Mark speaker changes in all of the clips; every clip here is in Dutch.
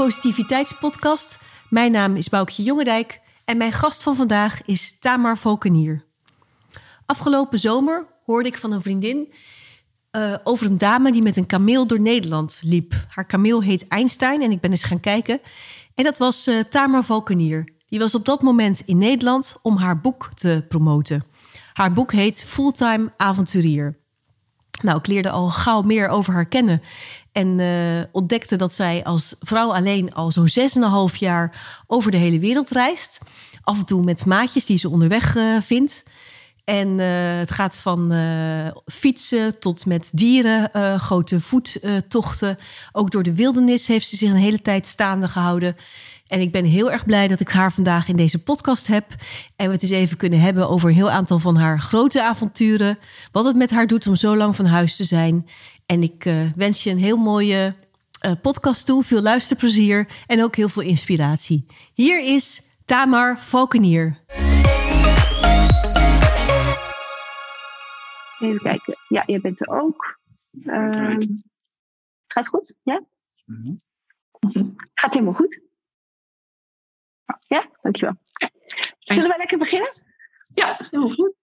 Speaker 1: Positiviteitspodcast. Mijn naam is Boukje Jongendijk en mijn gast van vandaag is Tamar Valkenier. Afgelopen zomer hoorde ik van een vriendin uh, over een dame die met een kameel door Nederland liep. Haar kameel heet Einstein en ik ben eens gaan kijken. En dat was uh, Tamar Valkenier. Die was op dat moment in Nederland om haar boek te promoten. Haar boek heet Fulltime Avonturier. Nou, ik leerde al gauw meer over haar kennen. En uh, ontdekte dat zij als vrouw alleen al zo'n 6,5 jaar over de hele wereld reist. Af en toe met maatjes die ze onderweg uh, vindt. En uh, het gaat van fietsen tot met dieren, grote voettochten. Ook door de wildernis heeft ze zich een hele tijd staande gehouden. En ik ben heel erg blij dat ik haar vandaag in deze podcast heb. En we het eens even kunnen hebben over een heel aantal van haar grote avonturen. Wat het met haar doet om zo lang van huis te zijn. En ik uh, wens je een heel mooie uh, podcast toe. Veel luisterplezier en ook heel veel inspiratie. Hier is Tamar Valkenier.
Speaker 2: Even kijken. Ja, jij bent er ook. Uh, gaat het goed? Ja? Mm -hmm. Gaat helemaal goed. Ja, dankjewel. Zullen wij lekker beginnen?
Speaker 3: Ja, helemaal goed.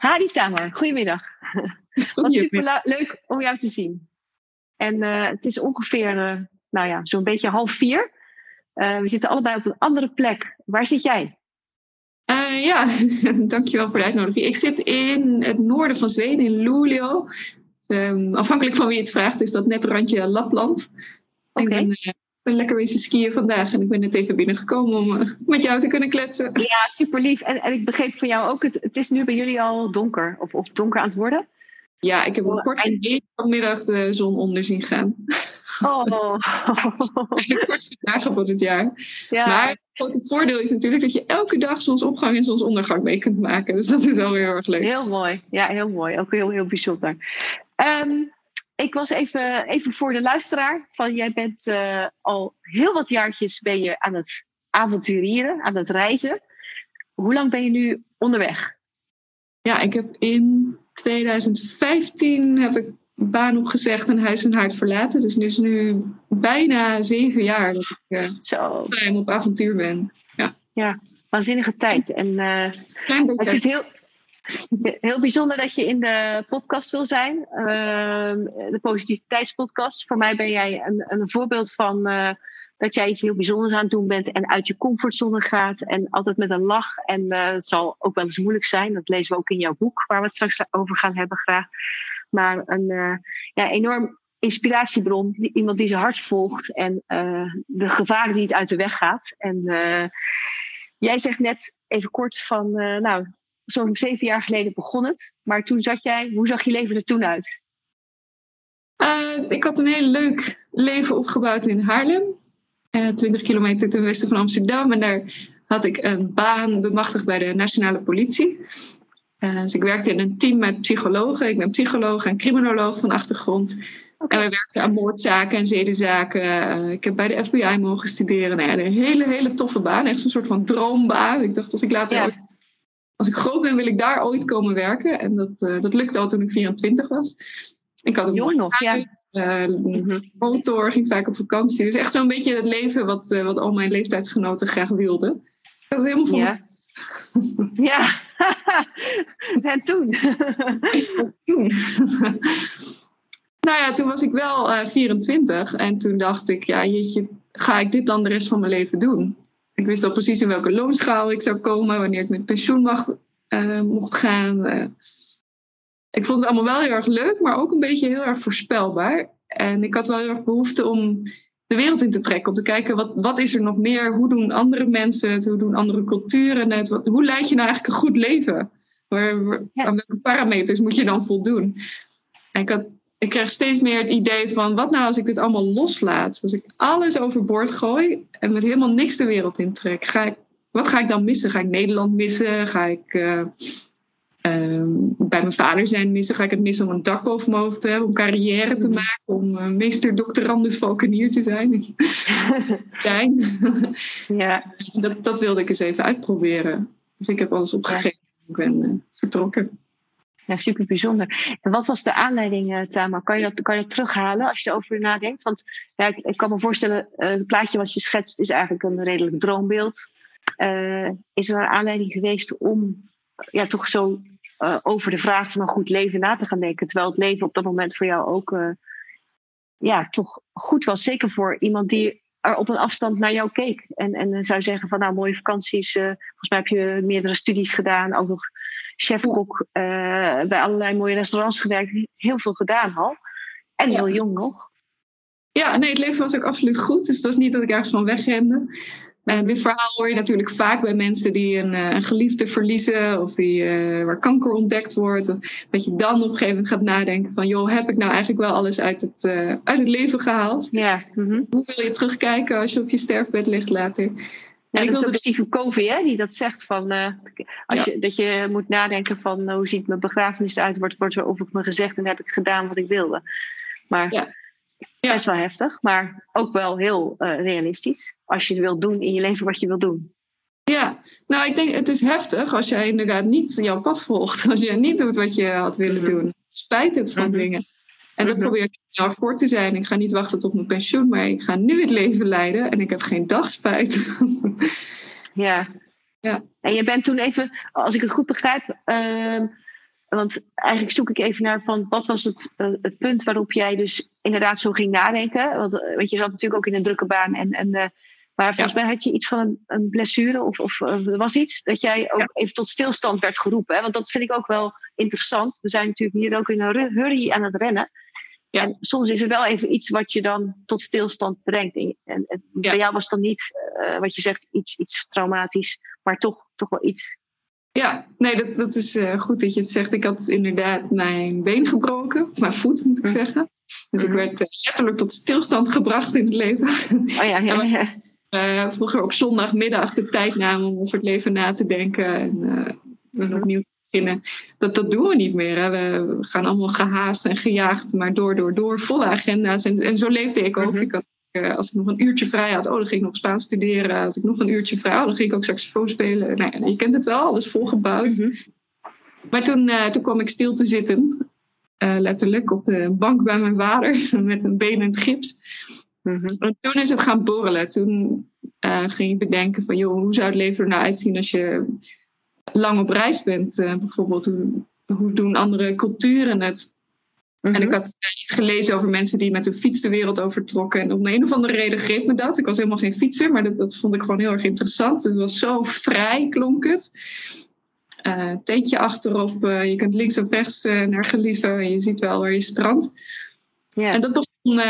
Speaker 2: Hadi Tamar, goedemiddag. Wat super leuk om jou te zien. En uh, het is ongeveer, uh, nou ja, zo'n beetje half vier. Uh, we zitten allebei op een andere plek. Waar zit jij?
Speaker 3: ja, dankjewel voor de uitnodiging. Ik zit in het noorden van Zweden, in Luleå. Dus, um, afhankelijk van wie het vraagt, is dat net randje Lapland. Okay. Ik ben ben lekker wezen skiën vandaag en ik ben net even binnengekomen om uh, met jou te kunnen kletsen.
Speaker 2: Ja, super lief. En, en ik begreep van jou ook, het, het is nu bij jullie al donker of, of donker aan het worden?
Speaker 3: Ja, ik heb een kort en... vanmiddag de zon onder zien gaan.
Speaker 2: Oh.
Speaker 3: de kortste dagen van het jaar. Ja. Maar het grote voordeel is natuurlijk dat je elke dag zonsopgang en zonsondergang mee kunt maken. Dus dat is wel heel erg leuk.
Speaker 2: Heel mooi. Ja, heel mooi. Ook heel, heel bijzonder. Um, ik was even, even voor de luisteraar. Van jij bent uh, al heel wat jaartjes ben je aan het avonturieren, aan het reizen. Hoe lang ben je nu onderweg?
Speaker 3: Ja, ik heb in 2015 heb ik baan opgezegd en huis en hart verlaten. Dus het is nu bijna zeven jaar dat ik uh, Zo. op avontuur ben. Ja,
Speaker 2: ja waanzinnige tijd. En uh,
Speaker 3: Klein beetje.
Speaker 2: ik vind het heel, Heel bijzonder dat je in de podcast wil zijn. Uh, de positiviteitspodcast. Voor mij ben jij een, een voorbeeld van uh, dat jij iets heel bijzonders aan het doen bent en uit je comfortzone gaat. En altijd met een lach. En uh, het zal ook wel eens moeilijk zijn. Dat lezen we ook in jouw boek, waar we het straks over gaan hebben graag. Maar een ja, enorm inspiratiebron. Iemand die zijn hart volgt en de gevaren die het uit de weg gaat. En jij zegt net even kort van, nou, zo'n zeven jaar geleden begon het. Maar toen zat jij, hoe zag je leven er toen uit?
Speaker 3: Uh, ik had een heel leuk leven opgebouwd in Haarlem. Uh, eh, 20 kilometer ten westen van Amsterdam. En daar had ik een baan bemachtigd bij de nationale politie. Uh, dus ik werkte in een team met psychologen. Ik ben psycholoog en criminoloog van achtergrond. Okay. En we werkten aan moordzaken en zedenzaken. ik heb bij de FBI mogen studeren. Nou ja, een hele, hele toffe baan. Echt een soort van droombaan. Ik dacht, als ik later ja als ik groot ben, wil ik daar ooit komen werken. En dat, uh, dat lukte al toen ik 24 was. Ik had een
Speaker 2: Jong nog,
Speaker 3: ja. Uh, motor, ging vaak op vakantie. Dus echt zo'n beetje het leven wat, uh, wat al mijn leeftijdsgenoten graag wilden. Dat was helemaal van.
Speaker 2: Ja. ja, en toen?
Speaker 3: toen. nou ja, toen was ik wel uh, 24 en toen dacht ik, ja, jeetje, ga ik dit dan de rest van mijn leven doen? Ik wist al precies in welke loonschaal ik zou komen, wanneer ik met pensioen mag, uh, mocht gaan. Uh, ik vond het allemaal wel heel erg leuk, maar ook een beetje heel erg voorspelbaar. En ik had wel heel erg behoefte om de wereld in te trekken. Om te kijken, wat, wat is er nog meer? Hoe doen andere mensen het? Hoe doen andere culturen het? Wat, hoe leid je nou eigenlijk een goed leven? Waar, waar, Aan welke parameters moet je dan voldoen? En ik had ik krijg steeds meer het idee van: wat nou als ik dit allemaal loslaat? Als ik alles overboord gooi en met helemaal niks de wereld intrek, ga ik, wat ga ik dan missen? Ga ik Nederland missen? Ga ik uh, uh, bij mijn vader zijn missen? Ga ik het missen om een dak boven mijn hoofd te hebben? Om carrière te maken? Om uh, meester doctorandus valkenier te zijn? zijn.
Speaker 2: ja.
Speaker 3: dat, dat wilde ik eens even uitproberen. Dus ik heb alles opgegeven. Ik ben vertrokken.
Speaker 2: Ja, super bijzonder. Wat was de aanleiding, uh, Tamar? Kan je, dat, kan je dat terughalen als je erover nadenkt? Want ik, ik kan me voorstellen, uh, het plaatje wat je schetst is eigenlijk een redelijk droombeeld. Uh, is er een aanleiding geweest om ja, toch zo over de vraag van een goed leven na te gaan denken? Terwijl het leven op dat moment voor jou ook ja, toch goed was. Zeker voor iemand die er op een afstand naar jou keek. En, en zou zeggen van nou, mooie vakanties. volgens mij heb je meerdere studies gedaan. Ook nog chefkok uh, bij allerlei mooie restaurants gewerkt. Heel veel gedaan al. En heel jong nog.
Speaker 3: Ja, nee, het leven was ook absoluut goed. Dus het was niet dat ik ergens van wegrende. Uh, dit verhaal hoor je natuurlijk vaak bij mensen die een, uh, een geliefde verliezen of die, uh, waar kanker ontdekt wordt. Dat je dan op een gegeven moment gaat nadenken van, joh, heb ik nou eigenlijk wel alles uit het, uit het leven gehaald?
Speaker 2: Ja.
Speaker 3: Mm -hmm. Hoe wil je terugkijken als je op je sterfbed ligt later?
Speaker 2: En dat is ook Stephen Covey hè, die dat zegt. Van, uh, als ja. je, dat je moet nadenken van uh, hoe ziet mijn begrafenis eruit. Wordt, wordt er over me gezegd en heb ik gedaan wat ik wilde. Maar
Speaker 3: ja.
Speaker 2: Ja. best wel heftig. Maar ook wel heel uh, realistisch. Als je wilt doen in je leven wat je wilt doen.
Speaker 3: Ja, nou ik denk het is heftig als jij inderdaad niet jouw pad volgt. Als je niet doet wat je had willen doen. Spijt het van dingen. En dat probeer ik nou voor te zijn. Ik ga niet wachten tot mijn pensioen, maar ik ga nu het leven leiden en ik heb geen dag spijt.
Speaker 2: ja.
Speaker 3: ja.
Speaker 2: En je bent toen even, als ik het goed begrijp, uh, want eigenlijk zoek ik even naar van wat was het, uh, het punt waarop jij dus inderdaad zo ging nadenken. Want weet je, zat natuurlijk ook in een drukke baan en, en uh, maar volgens ja. mij had je iets van een, een blessure of, of er was iets dat jij ook ja. even tot stilstand werd geroepen. Hè? Want dat vind ik ook wel interessant. We zijn natuurlijk hier ook in een hurry aan het rennen. Ja. En soms is er wel even iets wat je dan tot stilstand brengt. En, en, en ja. bij jou was dan niet, uh, wat je zegt, iets, iets traumatisch, maar toch, toch wel iets.
Speaker 3: Ja, nee, dat, dat is uh, goed dat je het zegt. Ik had inderdaad mijn been gebroken, mijn voet moet ik mm. zeggen. Dus mm. ik werd uh, letterlijk tot stilstand gebracht in het leven.
Speaker 2: Oh ja, ja, ja.
Speaker 3: Uh, vroeger op zondagmiddag de tijd namen om over het leven na te denken en, uh, en opnieuw te beginnen. Dat, dat doen we niet meer. Hè. We, we, gaan allemaal gehaast en gejaagd, maar door, door, door, volle agenda's. En, en zo leefde ik ook. Mm -hmm. ik had, uh, als ik nog een uurtje vrij had, oh, dan ging ik nog Spaans studeren. Als ik nog een uurtje vrij had, dan ging ik ook saxofoon spelen. Nou, je kent het wel, alles volgebouwd. Mm -hmm. Maar toen, toen kwam ik stil te zitten, letterlijk, op de bank bij mijn vader, met een been in het gips. En toen is het gaan borrelen. Toen uh, ging ik bedenken van, joh, hoe zou het leven er nou uitzien als je lang op reis bent? Uh, bijvoorbeeld, hoe, hoe doen andere culturen het? En ik had uh, iets gelezen over mensen die met een fiets de wereld overtrokken. En om de een of andere reden greep me dat. Ik was helemaal geen fietser, maar dat, dat vond ik gewoon heel erg interessant. Het was zo vrij, klonk het. Uh, tentje achterop, je kunt links of rechts naar gelieven. Je ziet wel waar je strandt.
Speaker 2: Yeah.
Speaker 3: En dat begon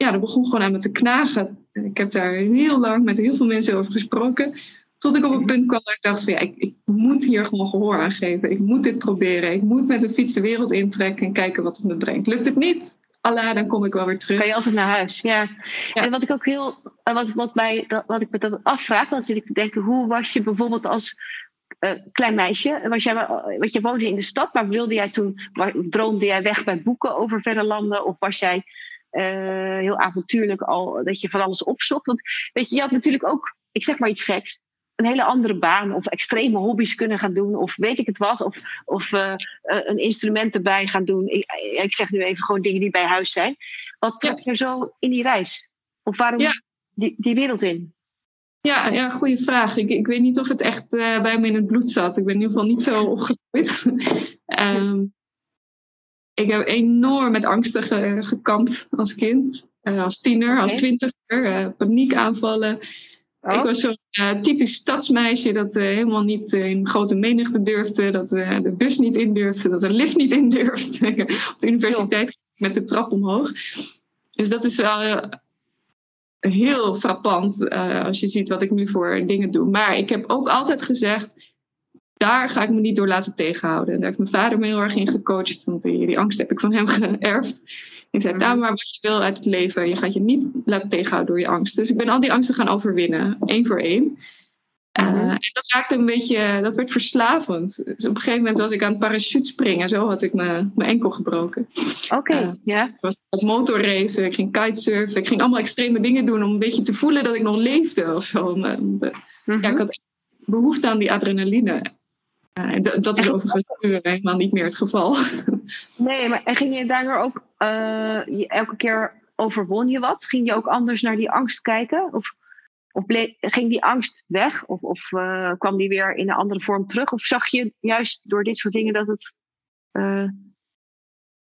Speaker 3: ja, dat begon gewoon aan me te knagen. Ik heb daar heel lang met heel veel mensen over gesproken. Tot ik op een punt kwam dat ik dacht van ja, ik, ik moet hier gewoon gehoor aan geven. Ik moet dit proberen. Ik moet met de fiets de wereld intrekken en kijken wat het me brengt. Lukt het niet? Allah, dan kom ik wel weer terug.
Speaker 2: Kan je altijd naar huis, ja. ja. En wat ik ook heel, wat, wat, mij, wat ik me dan afvraag, dan zit ik te denken, hoe was je bijvoorbeeld als uh, klein meisje? Was jij, wat je woonde in de stad, maar wilde jij toen, droomde jij weg bij boeken over verre landen? Of was jij uh, heel avontuurlijk al dat je van alles opzocht. Want weet je, je had natuurlijk ook, ik zeg maar iets geks, een hele andere baan of extreme hobby's kunnen gaan doen of weet ik het wat. Of, of uh, een instrument erbij gaan doen. Ik, ik, zeg nu even gewoon dingen die bij huis zijn. Wat trok je zo in die reis? Of waarom
Speaker 3: ja.
Speaker 2: die, die wereld in?
Speaker 3: Ja, ja goede vraag. Ik, ik weet niet of het echt uh, bij me in het bloed zat. Ik ben in ieder geval niet zo opgegroeid. um, ik heb enorm met angsten ge, gekampt als kind. Uh, als tiener, okay. als twintiger. Uh, paniekaanvallen. Oh. Ik was zo'n uh, typisch stadsmeisje dat helemaal niet in grote menigte durfde. Dat de bus niet in durfde. Dat de lift niet in durfde. Op de universiteit met de trap omhoog. Dus dat is wel heel frappant als je ziet wat ik nu voor dingen doe. Maar ik heb ook altijd gezegd daar ga ik me niet door laten tegenhouden. En daar heeft mijn vader me heel erg in gecoacht, want die, die angst heb ik van hem geërfd. Ik zei, daar maar wat je wil uit het leven. Je gaat je niet laten tegenhouden door je angst. Dus ik ben al die angsten gaan overwinnen, één voor één. Uh, en dat raakte een beetje, dat werd verslavend. Dus op een gegeven moment was ik aan het parachute springen. Zo had ik mijn, enkel gebroken.
Speaker 2: Oké, okay, uh, ja.
Speaker 3: Ik was op motorracen, ik ging kitesurfen. Ik ging allemaal extreme dingen doen om een beetje te voelen dat ik nog leefde of zo. Mm-hmm. Ja, ik had behoefte aan die adrenaline. Uh, dat is overigens helemaal niet meer het geval.
Speaker 2: Nee, maar en ging je daardoor ook uh, elke keer overwon je wat? Ging je ook anders naar die angst kijken? Of, of ging die angst weg? Of, of uh, kwam die weer in een andere vorm terug? Of zag je juist door dit soort dingen dat het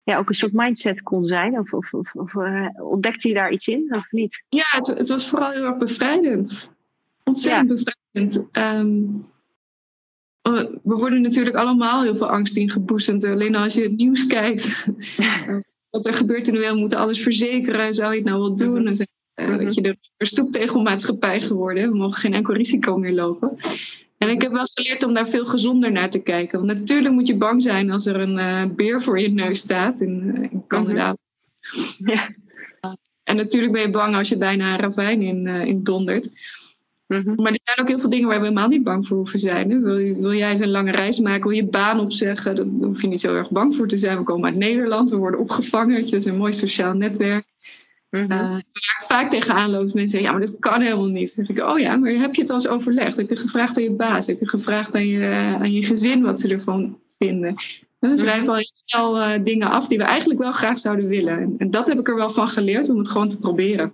Speaker 2: ja, ook een soort mindset kon zijn? Of, of, of, of ontdekte je daar iets in of niet?
Speaker 3: Ja, het, het was vooral heel erg bevrijdend. Ontzettend ja. bevrijdend. Um, we worden natuurlijk allemaal heel veel angst ingeboezemd. Alleen als je het nieuws kijkt, wat er gebeurt in de wereld, moeten alles verzekeren. Zou je het nou wel doen? Dan uh, weet je, de stoeptegelmaatschappij geworden. We mogen geen enkel risico meer lopen. En ik heb wel geleerd om daar veel gezonder naar te kijken. Want natuurlijk moet je bang zijn als er een uh, beer voor je neus staat in, uh, in Canada. Ja. En natuurlijk ben je bang als je bijna een ravijn in, in dondert. Mhm. Maar er zijn ook heel veel dingen waar we helemaal niet bang voor hoeven zijn. Wil, wil, jij eens een lange reis maken, wil je baan opzeggen, dan hoef je niet zo erg bang voor te zijn. We komen uit Nederland, we worden opgevangen, het is een mooi sociaal netwerk. Mm -hmm. uh, vaak tegenaan loopt mensen zeggen, ja, maar dat kan helemaal niet. Dan zeg ik, oh ja, maar heb je het al eens overlegd? Heb je gevraagd aan je baas? Heb je gevraagd aan je, aan je gezin wat ze ervan vinden? We schrijven mhm. al heel snel uh, dingen af die we eigenlijk wel graag zouden willen. En, en dat heb ik er wel van geleerd om het gewoon te proberen.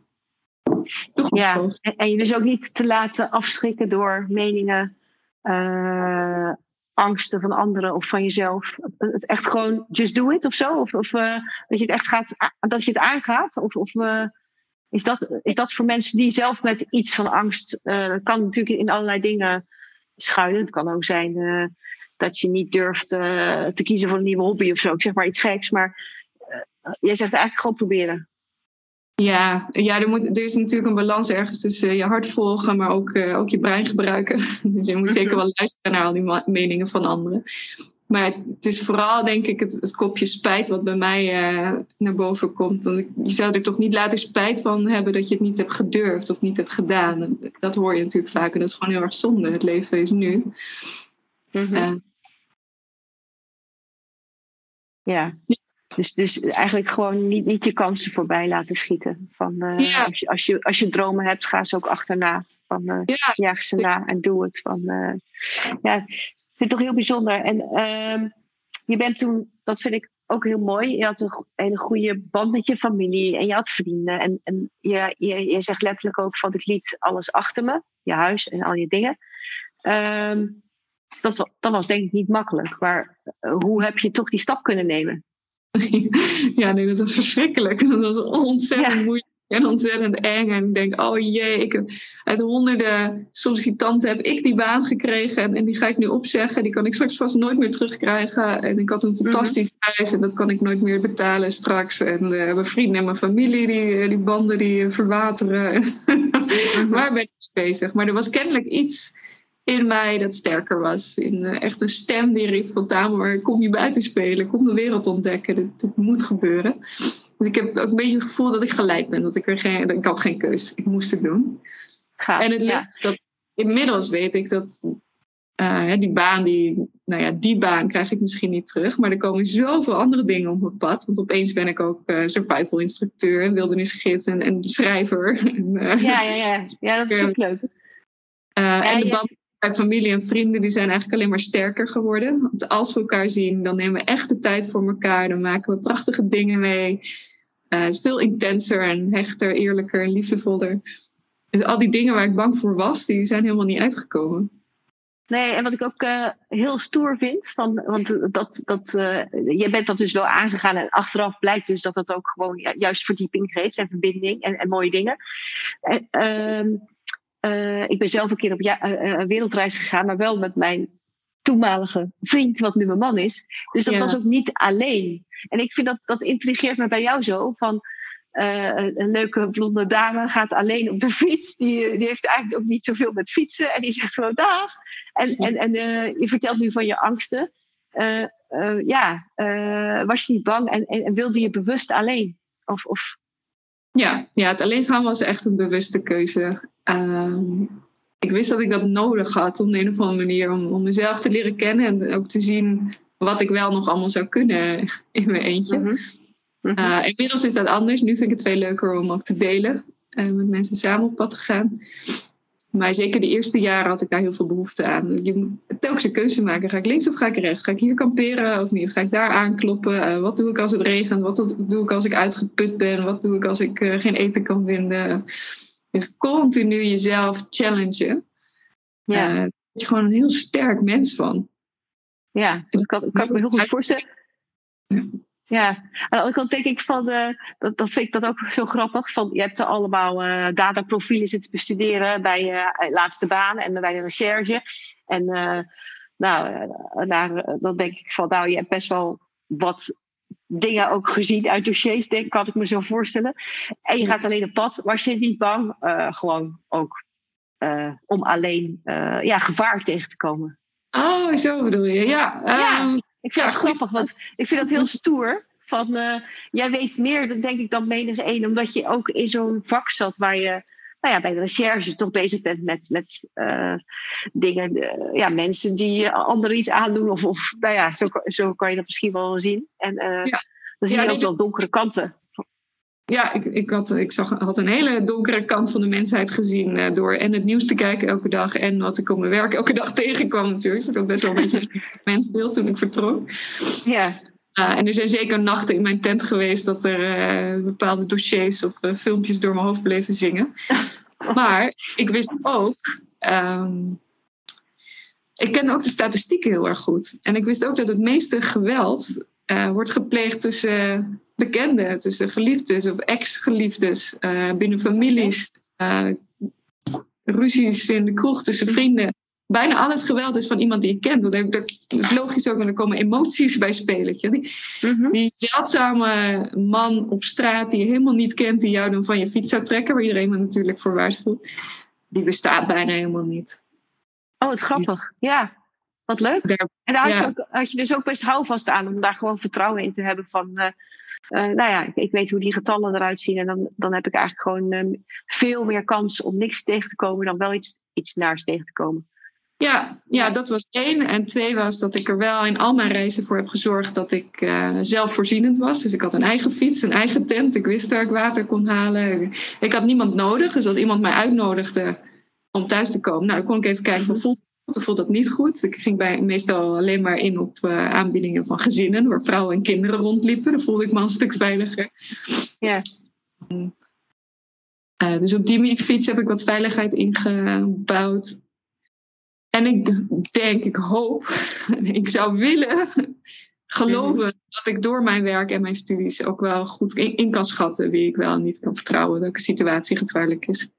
Speaker 2: Toch ja, en, je dus ook niet te laten afschrikken door meningen, uh, angsten van anderen of van jezelf. Het echt gewoon just do it of zo. Of, of uh, dat je het echt gaat, dat je het aangaat. Of, of uh, is, dat, is dat voor mensen die zelf met iets van angst, dat kan natuurlijk in allerlei dingen schuilen. Het kan ook zijn dat je niet durft te kiezen voor een nieuwe hobby of zo. Ik zeg maar iets geks, maar jij zegt eigenlijk gewoon proberen.
Speaker 3: Ja, ja er, moet, er is natuurlijk een balans ergens tussen je hart volgen, maar ook, uh, ook je brein gebruiken. dus je moet zeker wel luisteren naar al die meningen van anderen. Maar het is vooral, denk ik, het, het kopje spijt wat bij mij uh, naar boven komt. Want je zou er toch niet later spijt van hebben dat je het niet hebt gedurfd of niet hebt gedaan. Dat hoor je natuurlijk vaak en dat is gewoon heel erg zonde. Het leven is nu.
Speaker 2: Mm -hmm. uh, ja. Dus, dus eigenlijk gewoon niet, niet je kansen voorbij laten schieten. Van, uh, als, je, als, je, als je dromen hebt, ga ze ook achterna. Van, uh, ja. Jaag ze na en doe het. Van, uh, ja, ik vind het toch heel bijzonder. En ehm, je bent toen, dat vind ik ook heel mooi. Je had een hele goede band met je familie en je had vrienden. En, en je, je, je zegt letterlijk ook van ik liet alles achter me. Je huis en al je dingen. Um, dat, dat was denk ik niet makkelijk. Maar hoe heb je toch die stap kunnen nemen?
Speaker 3: ja, nee, dat was verschrikkelijk. Dat was ontzettend moeilijk en ontzettend eng. En ik denk, oh jee, ik uit honderden sollicitanten heb ik die baan gekregen. En, en, die ga ik nu opzeggen. Die kan ik straks vast nooit meer terugkrijgen. En ik had een fantastisch mm huis en dat kan ik nooit meer betalen straks. En uh, mijn vrienden en mijn familie, die, eh, die banden die verwateren. Mhm. Waar ben ik bezig? Maar er was kennelijk iets in mij dat sterker was. In, uh, echt een stem die riep van Tamer, kom je buiten spelen, kom de wereld ontdekken, dit, dit, moet gebeuren. Dus ik heb ook een beetje het gevoel dat ik gelijk ben, dat ik er geen, ik had geen keus, ik moest het doen. en het ja. is dat inmiddels weet ik dat uh, die baan, die, nou ja, die baan krijg ik misschien niet terug, maar er komen zoveel andere dingen op mijn pad. Want opeens ben ik ook uh, survival instructeur, wildernisgids en, en schrijver. en,
Speaker 2: ja, ja, ja, ja, dat is ook leuk.
Speaker 3: Uh, en de band familie en vrienden die zijn eigenlijk alleen maar sterker geworden. Want als we elkaar zien, dan nemen we echt de tijd voor elkaar. Dan maken we prachtige dingen mee. Uh, het is veel intenser en hechter, eerlijker en liefdevoller. Dus al die dingen waar ik bang voor was, die zijn helemaal niet uitgekomen.
Speaker 2: Nee, en wat ik ook uh, heel stoer vind, van, want dat, dat, uh, je bent dat dus wel aangegaan en achteraf blijkt dus dat dat ook gewoon juist verdieping geeft en verbinding en, en mooie dingen. En, ehm, uh, ik ben zelf een keer op ja, uh, wereldreis gegaan, maar wel met mijn toenmalige vriend, wat nu mijn man is. Dus dat ja. was ook niet alleen. En ik vind dat, dat intrigeert me bij jou zo. Van, een leuke blonde dame gaat alleen op de fiets. Die, die heeft eigenlijk ook niet zoveel met fietsen. En die zegt gewoon dag. En, en, en je vertelt nu van je angsten. ja, was je niet bang en, en, en wilde je bewust alleen? Of, of
Speaker 3: ja, ja, het alleen gaan was echt een bewuste keuze. Uh, ik wist dat ik dat nodig had op een of andere manier om, om mezelf te leren kennen en ook te zien wat ik wel nog allemaal zou kunnen in mijn eentje. Mm -hmm. inmiddels is dat anders. Nu vind ik het veel leuker om ook te delen en met mensen samen op pad te gaan. Maar zeker de eerste jaren had ik daar heel veel behoefte aan. Je moet telkens een keuze maken. Ga ik links of ga ik rechts? Ga ik hier kamperen of niet? Ga ik daar aankloppen? Uh, wat doe ik als het regent? Wat doe ik als ik uitgeput ben? Wat doe ik als ik uh, geen eten kan vinden? Dus continu jezelf challengen. Ja. Uh, je gewoon een heel sterk mens van.
Speaker 2: Ja, dat kan, kan ik me heel goed voorstellen. Ja, aan de andere kant denk ik van, uh, dat, dat vind ik dat ook zo grappig. Van, je hebt er allemaal uh, dataprofielen zitten bestuderen bij je uh, laatste baan en bij de recherche. En nou, daar, dan denk ik van, nou, je hebt best wel wat dingen ook gezien uit dossiers, denk, kan ik me zo voorstellen. En je gaat alleen op pad. Was je niet bang, gewoon ook om alleen ja, gevaar tegen te komen?
Speaker 3: Oh, zo bedoel je, ja.
Speaker 2: ja. Um, ik vind ja, dat grappig, want ik vind dat heel stoer. Van, jij weet meer, denk ik, dan menige één, omdat je ook in zo'n vak zat waar je nou ja, bij de recherche toch bezig bent met, met uh, dingen, uh, ja, mensen die anderen iets aandoen. Of, of nou ja, zo, zo kan je dat misschien wel zien. En ja. dan zie je ook wel donkere kanten.
Speaker 3: Ja, ik, ik, had, ik zag, had een hele donkere kant van de mensheid gezien uh, door en het nieuws te kijken elke dag en wat ik op mijn werk elke dag tegenkwam natuurlijk. Dus ik had best wel een beetje een mensbeeld toen ik vertrok.
Speaker 2: Ja.
Speaker 3: Uh, en er zijn zeker nachten in mijn tent geweest dat er uh, bepaalde dossiers of filmpjes door mijn hoofd bleven zingen. Maar ik wist ook, um, ik ken ook de statistieken heel erg goed. En ik wist ook dat het meeste geweld wordt gepleegd tussen bekenden, tussen geliefdes of ex-geliefdes, binnen families, ruzies in de kroeg tussen vrienden. Bijna al het geweld is van iemand die je kent. Want dat is logisch ook, want er komen emoties bij spelen. Die, mm-hmm. die zeldzame man op straat die je helemaal niet kent, die jou dan van je fiets zou trekken, waar iedereen me natuurlijk voor waarschuwt, die bestaat bijna helemaal niet.
Speaker 2: Oh, wat grappig. Ja, wat leuk. Daar, en daar had, je ook, had, je dus ook best houvast aan om daar gewoon vertrouwen in te hebben van. Uh, uh, nou ja, ik, ik, weet hoe die getallen eruit zien. En dan, dan heb ik eigenlijk gewoon um, veel meer kans om niks tegen te komen dan wel iets, iets naars tegen te komen.
Speaker 3: Ja, ja, dat was één. En twee was dat ik er wel in al mijn reizen voor heb gezorgd dat ik uh, zelfvoorzienend was. Dus ik had een eigen fiets, een eigen tent. Ik wist waar ik water kon halen. Ik had niemand nodig. Dus als iemand mij uitnodigde om thuis te komen, nou, dan kon ik even kijken van voelt toen vond dat niet goed. Ik ging bij, meestal alleen maar in op uh, aanbiedingen van gezinnen waar vrouwen en kinderen rondliepen. Dan voelde ik me een stuk veiliger.
Speaker 2: Ja.
Speaker 3: Uh, dus op die fiets heb ik wat veiligheid ingebouwd. En ik denk, ik hoop, ik zou willen geloven mm-hmm. dat ik door mijn werk en mijn studies ook wel goed in, in kan schatten wie ik wel en niet kan vertrouwen, welke situatie gevaarlijk is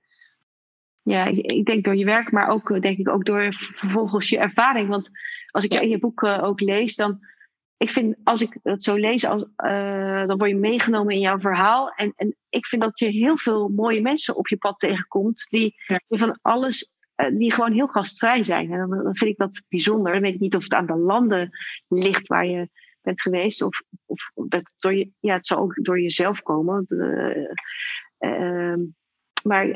Speaker 2: ja, ik, denk door je werk, maar ook eh, denk ik ook door vervolgens je ervaring. Want als ik in je boek uh, ook lees, dan. Ik vind, als ik het zo lees, als, uh, dan word je meegenomen in jouw verhaal. En, en ik vind dat je heel veel mooie mensen op je pad tegenkomt. Die, die van alles, die gewoon heel gastvrij zijn. En dan, vind ik dat bijzonder. Dan weet ik niet of het aan de landen ligt waar je bent geweest. Of, of dat door je, ja, het zal ook door jezelf komen. De, ehm, maar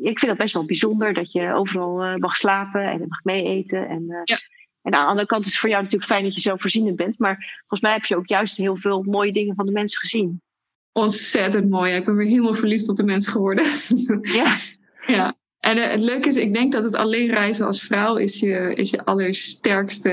Speaker 2: ik vind het best wel bijzonder dat je overal uh, mag slapen en mag meeeten. En, uh, ja. en aan de andere kant is het voor jou natuurlijk fijn dat je zo voorzienend bent. Maar volgens mij heb je ook juist heel veel mooie dingen van de mensen gezien.
Speaker 3: Ontzettend mooi. Ik ben weer helemaal verliefd op de mensen geworden.
Speaker 2: Ja.
Speaker 3: ja. En uh, het leuke is, ik denk dat het alleen reizen als vrouw is je, is je allersterkste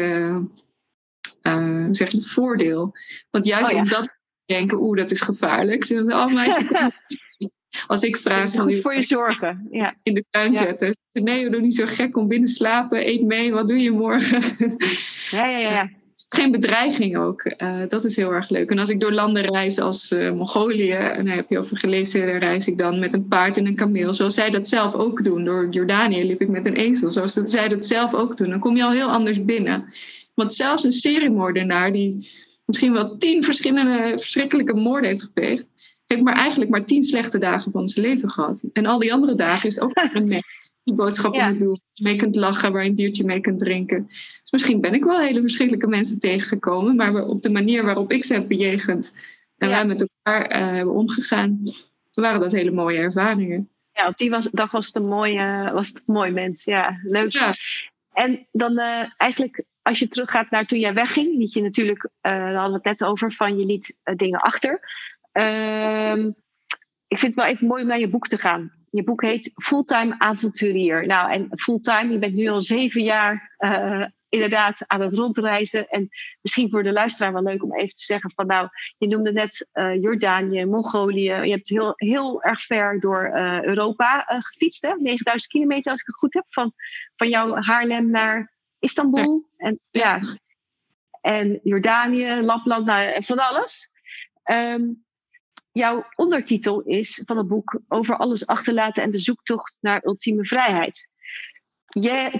Speaker 3: uh, zeg het voordeel. Want juist oh, ja. omdat denken, oeh, dat is gevaarlijk. Ze oh, meisje, Als ik vraag.
Speaker 2: van goed voor je zorgen. Ja.
Speaker 3: In de tuin zetten. Nee, we doen niet zo gek om binnen slapen. Eet mee, wat doe je morgen?
Speaker 2: Ja, ja, ja.
Speaker 3: Geen bedreiging ook. Uh, dat is heel erg leuk. En als ik door landen reis als uh, Mongolië, en daar heb je over gelezen, daar reis ik dan met een paard en een kameel. Zoals zij dat zelf ook doen. Door Jordanië liep ik met een ezel. Zoals zij dat zelf ook doen. Dan kom je al heel anders binnen. Want zelfs een seriemoordenaar die misschien wel tien verschillende verschrikkelijke moorden heeft gepleegd, heeft maar eigenlijk maar tien slechte dagen van zijn leven gehad. En al die andere dagen is het ook een mens die boodschappen ja. moet doen, mee kunt lachen, waar je een biertje mee kunt drinken. Dus misschien ben ik wel hele verschrikkelijke mensen tegengekomen, maar op de manier waarop ik ze heb bejegend en wij met elkaar uh, hebben omgegaan, waren dat hele mooie ervaringen.
Speaker 2: Ja, op die was, dag was het een mooie, was het een mooi mens. Ja, leuk. Ja. En dan uh, eigenlijk als je teruggaat naar toen jij wegging, liet je natuurlijk, uh, daar hadden we het net over, van je liet dingen achter. Um, ik vind het wel even mooi om naar je boek te gaan. je boek heet Fulltime Avonturier. Nou, en fulltime, je bent nu al zeven jaar uh, inderdaad aan het rondreizen. En misschien voor de luisteraar wel leuk om even te zeggen van nou, je noemde net uh, Jordanië, Mongolië. Je hebt heel, heel erg ver door uh, Europa uh, gefietst, hè? 9000 kilometer als ik het goed heb. Van, van jouw Haarlem naar Istanbul. Ja. En, ja. en Jordanië, Lapland, nou, van alles. Um, jouw ondertitel is van het boek Over alles achterlaten en de zoektocht naar ultieme vrijheid.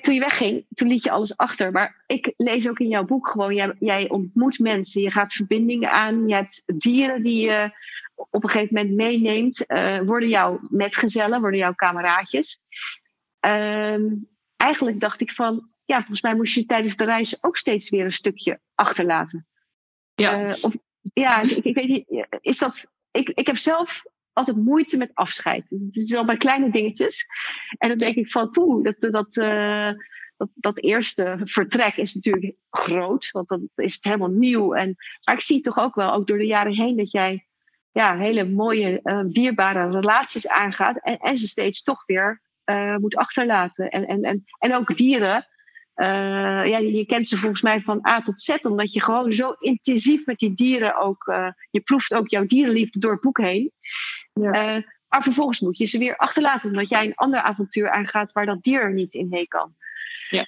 Speaker 2: Toen je wegging, toen liet je alles achter. Maar ik lees ook in jouw boek gewoon, jij, jij ontmoet mensen, je gaat verbindingen aan, je hebt dieren die je op een gegeven moment meeneemt, uh, worden jouw metgezellen, worden jouw kameraadjes. Uh, eigenlijk dacht ik van, ja, volgens mij moest je tijdens de reis ook steeds weer een stukje achterlaten.
Speaker 3: Ja. Uh,
Speaker 2: of, ja, ik, ik, weet niet, is dat, ik, ik heb zelf altijd moeite met afscheid. Het is al bij kleine dingetjes. En dan denk ik van, poeh, dat, dat, uh, dat, dat eerste vertrek is natuurlijk groot. Want dan is het helemaal nieuw. En, maar ik zie toch ook wel, ook door de jaren heen, dat jij ja, hele mooie, uh, dierbare relaties aangaat. En, en ze steeds toch weer uh, moet achterlaten. En, en, en, en ook dieren. Uh, ja, je kent ze volgens mij van A tot Z, omdat je gewoon zo intensief met die dieren ook. Uh, je proeft ook jouw dierenliefde door het boek heen. Ja. Uh, maar vervolgens moet je ze weer achterlaten, omdat jij een ander avontuur aangaat waar dat dier niet in heen kan.
Speaker 3: Ja.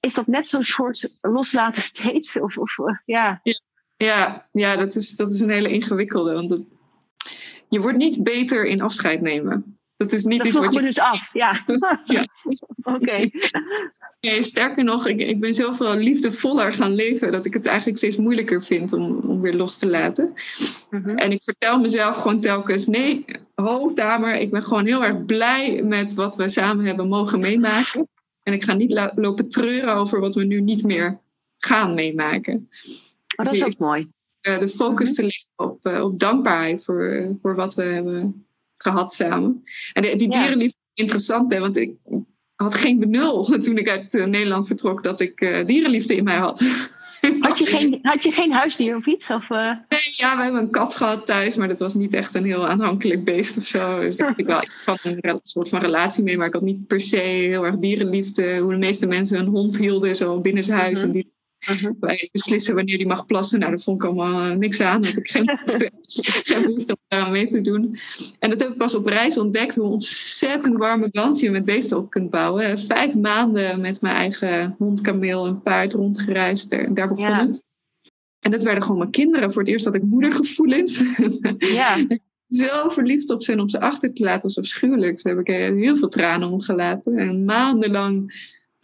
Speaker 2: is dat net zo'n soort loslaten steeds? Of, of ja.
Speaker 3: ja. Ja, ja dat, is, dat is een hele ingewikkelde. Want je wordt niet beter in afscheid nemen. Dat is niet
Speaker 2: dat
Speaker 3: iets
Speaker 2: vroeg
Speaker 3: wat
Speaker 2: me
Speaker 3: je...
Speaker 2: dus af, ja.
Speaker 3: ja.
Speaker 2: Oké. Okay.
Speaker 3: Nee, sterker nog, ik, ik ben zoveel liefdevoller gaan leven dat ik het eigenlijk steeds moeilijker vind om, om weer los te laten.
Speaker 2: Mhm.
Speaker 3: En ik vertel mezelf gewoon telkens: nee, ho, Tamer, ik ben gewoon heel erg blij met wat we samen hebben mogen meemaken. En ik ga niet lopen treuren over wat we nu niet meer gaan meemaken.
Speaker 2: Oh, dat is ook mooi.
Speaker 3: Uh, de focus te leggen op, uh, op dankbaarheid voor, voor wat we hebben gehad samen. En die,
Speaker 2: Ja.
Speaker 3: dierenliefde is interessant, hè, want ik had geen benul toen ik uit uh, Nederland vertrok dat ik uh, dierenliefde in mij had.
Speaker 2: Had je geen, had je geen huisdier of iets? Of, uh...
Speaker 3: Nee, ja, we hebben een kat gehad thuis, maar dat was niet echt een heel aanhankelijk beest of zo. Dus ik wel ik had een soort van relatie mee, maar ik had niet per se heel erg dierenliefde. Hoe de meeste mensen een hond hielden, zo binnen zijn huis.
Speaker 2: Mhm.
Speaker 3: En die
Speaker 2: Mhm.
Speaker 3: wij beslissen wanneer die mag plassen. Nou, daar vond ik allemaal uh, niks aan. Had ik geen geen behoefte om daar mee te doen. En dat heb ik pas op reis ontdekt. Hoe ontzettend warme band je met beesten op kunt bouwen. Vijf maanden met mijn eigen hond, kameel en paard rondgereisd. En daar begon
Speaker 2: Ja.
Speaker 3: het. En dat werden gewoon mijn kinderen. Voor het eerst had ik moedergevoelens.
Speaker 2: Ja,
Speaker 3: Zo verliefd op zijn om ze achter te laten. was afschuwelijk. Daar heb ik heel veel tranen om gelaten. En maandenlang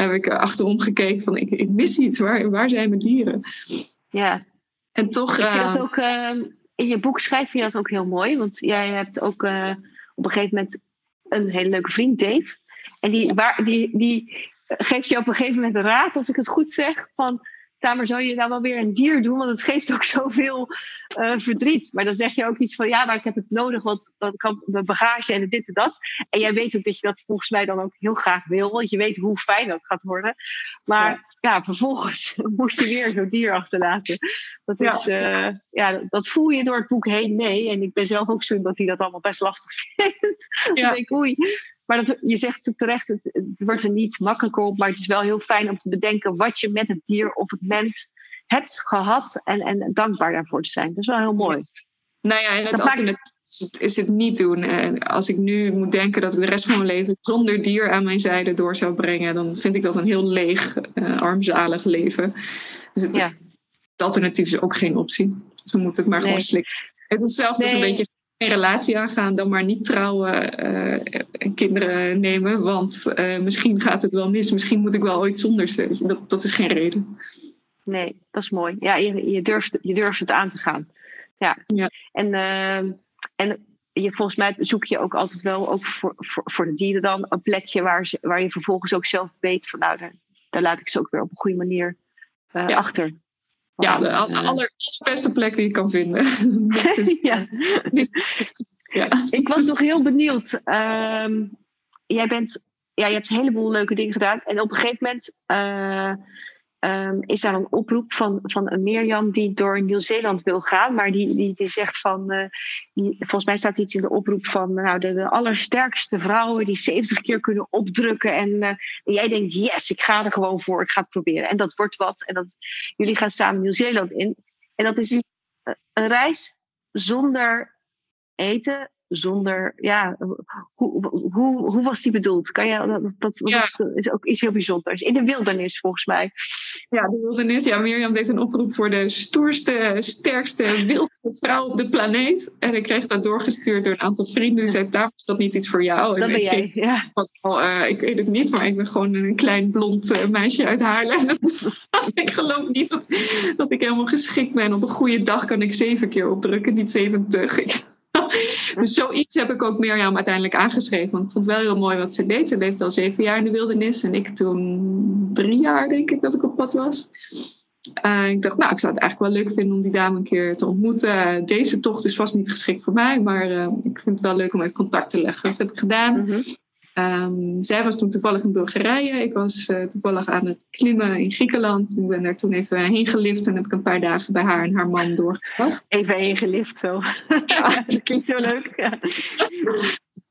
Speaker 3: heb ik achterom gekeken van ik, ik mis iets. Waar, waar zijn mijn dieren?
Speaker 2: ja.
Speaker 3: En toch...
Speaker 2: Ik vind
Speaker 3: eh,
Speaker 2: dat ook, uh, in je boek schrijf je dat ook heel mooi. Want jij hebt ook uh, op een gegeven moment een hele leuke vriend, Dave. En die, waar, die, die geeft je op een gegeven moment raad, als ik het goed zeg, van... Tamer, zou je nou wel weer een dier doen? Want het geeft ook zoveel uh, verdriet. Maar dan zeg je ook iets van, ja, maar ik heb het nodig, want dat kan mijn bagage en dit en dat. En jij weet ook dat je dat volgens mij dan ook heel graag wil, want je weet hoe fijn dat gaat worden. Maar ja, ja vervolgens moet je weer zo'n dier achterlaten. Dat, is, ja. Uh, ja, dat voel je door het boek heen, nee. En ik ben zelf ook zo dat hij dat allemaal best lastig vindt. Ja. dan denk ik, oei. Maar dat, je zegt terecht, het, het wordt er niet makkelijker op, maar het is wel heel fijn om te bedenken wat je met het dier of het mens hebt gehad en, en dankbaar daarvoor te zijn. Dat is wel heel mooi.
Speaker 3: Nou ja, en het alternatief maakt... is het niet doen. En als ik nu moet denken dat ik de rest van mijn leven zonder dier aan mijn zijde door zou brengen, dan vind ik dat een heel leeg, uh, armzalig leven. Dus het, ja. het, alternatief is ook geen optie. Dus we moeten het maar nee. gewoon slikken. Het is hetzelfde nee. als een beetje een relatie aangaan, dan maar niet trouwen uh, en kinderen nemen. Want uh, misschien gaat het wel mis, misschien moet ik wel ooit zonder ze. Dat, dat is geen reden.
Speaker 2: Nee, dat is mooi. Ja, je, je, durft, je durft het aan te gaan. Ja.
Speaker 3: ja.
Speaker 2: En, uh, en je, volgens mij zoek je ook altijd wel, ook voor, voor, voor de dieren dan, een plekje waar, ze, waar je vervolgens ook zelf weet van nou, daar, daar laat ik ze ook weer op een goede manier ja. achter.
Speaker 3: Ja, de aller, allerbeste plek die je kan vinden.
Speaker 2: is, ja. ja. Ik was nog heel benieuwd. Um, jij bent, ja, je hebt een heleboel leuke dingen gedaan. En op een gegeven moment uh, ehm, is daar een oproep van, van een Mirjam die door Nieuw-Zeeland wil gaan. Maar die, die, die zegt van, eh, die, volgens mij staat iets in de oproep van nou, de, de allersterkste vrouwen die 70 keer kunnen opdrukken. En, en jij denkt, yes, ik ga er gewoon voor, ik ga het proberen. En dat wordt wat. En dat, jullie gaan samen Nieuw-Zeeland in. En dat is een reis zonder eten, zonder. Ja, hoe, hoe, hoe was die bedoeld? Kan je, dat, dat, dat is ook iets heel bijzonders. In de wildernis, volgens mij.
Speaker 3: Ja, de wildernis. Ja, Mirjam deed een oproep voor de stoerste, sterkste, wildste vrouw op de planeet. En ik kreeg dat doorgestuurd door een aantal vrienden. Die zeiden, daar is dat niet iets voor jou.
Speaker 2: Dat ben jij, ja.
Speaker 3: uh, ik weet het niet, maar ik ben gewoon een klein blond uh, meisje uit Haarlem. ik geloof niet dat, dat, ik helemaal geschikt ben. Op een goede dag kan ik zeven keer opdrukken, niet zeventig. dus zoiets heb ik ook Mirjam uiteindelijk aangeschreven. Want ik vond het wel heel mooi wat ze deed. Ze leefde al zeven jaar in de wildernis. En ik toen drie jaar, denk ik, dat ik op pad was. Uh, ik dacht, nou, ik zou het eigenlijk wel leuk vinden om die dame een keer te ontmoeten. Deze tocht is vast niet geschikt voor mij, maar uh, ik vind het wel leuk om even contact te leggen. Dus dat heb ik gedaan. Mm Um, zij was toen toevallig in Bulgarije. Ik was uh, toevallig aan het klimmen in Griekenland. Ik ben daar toen even heen gelift en heb ik een paar dagen bij haar en haar man doorgebracht.
Speaker 2: Even heen gelift zo. Ja. dat klinkt zo leuk. Ja,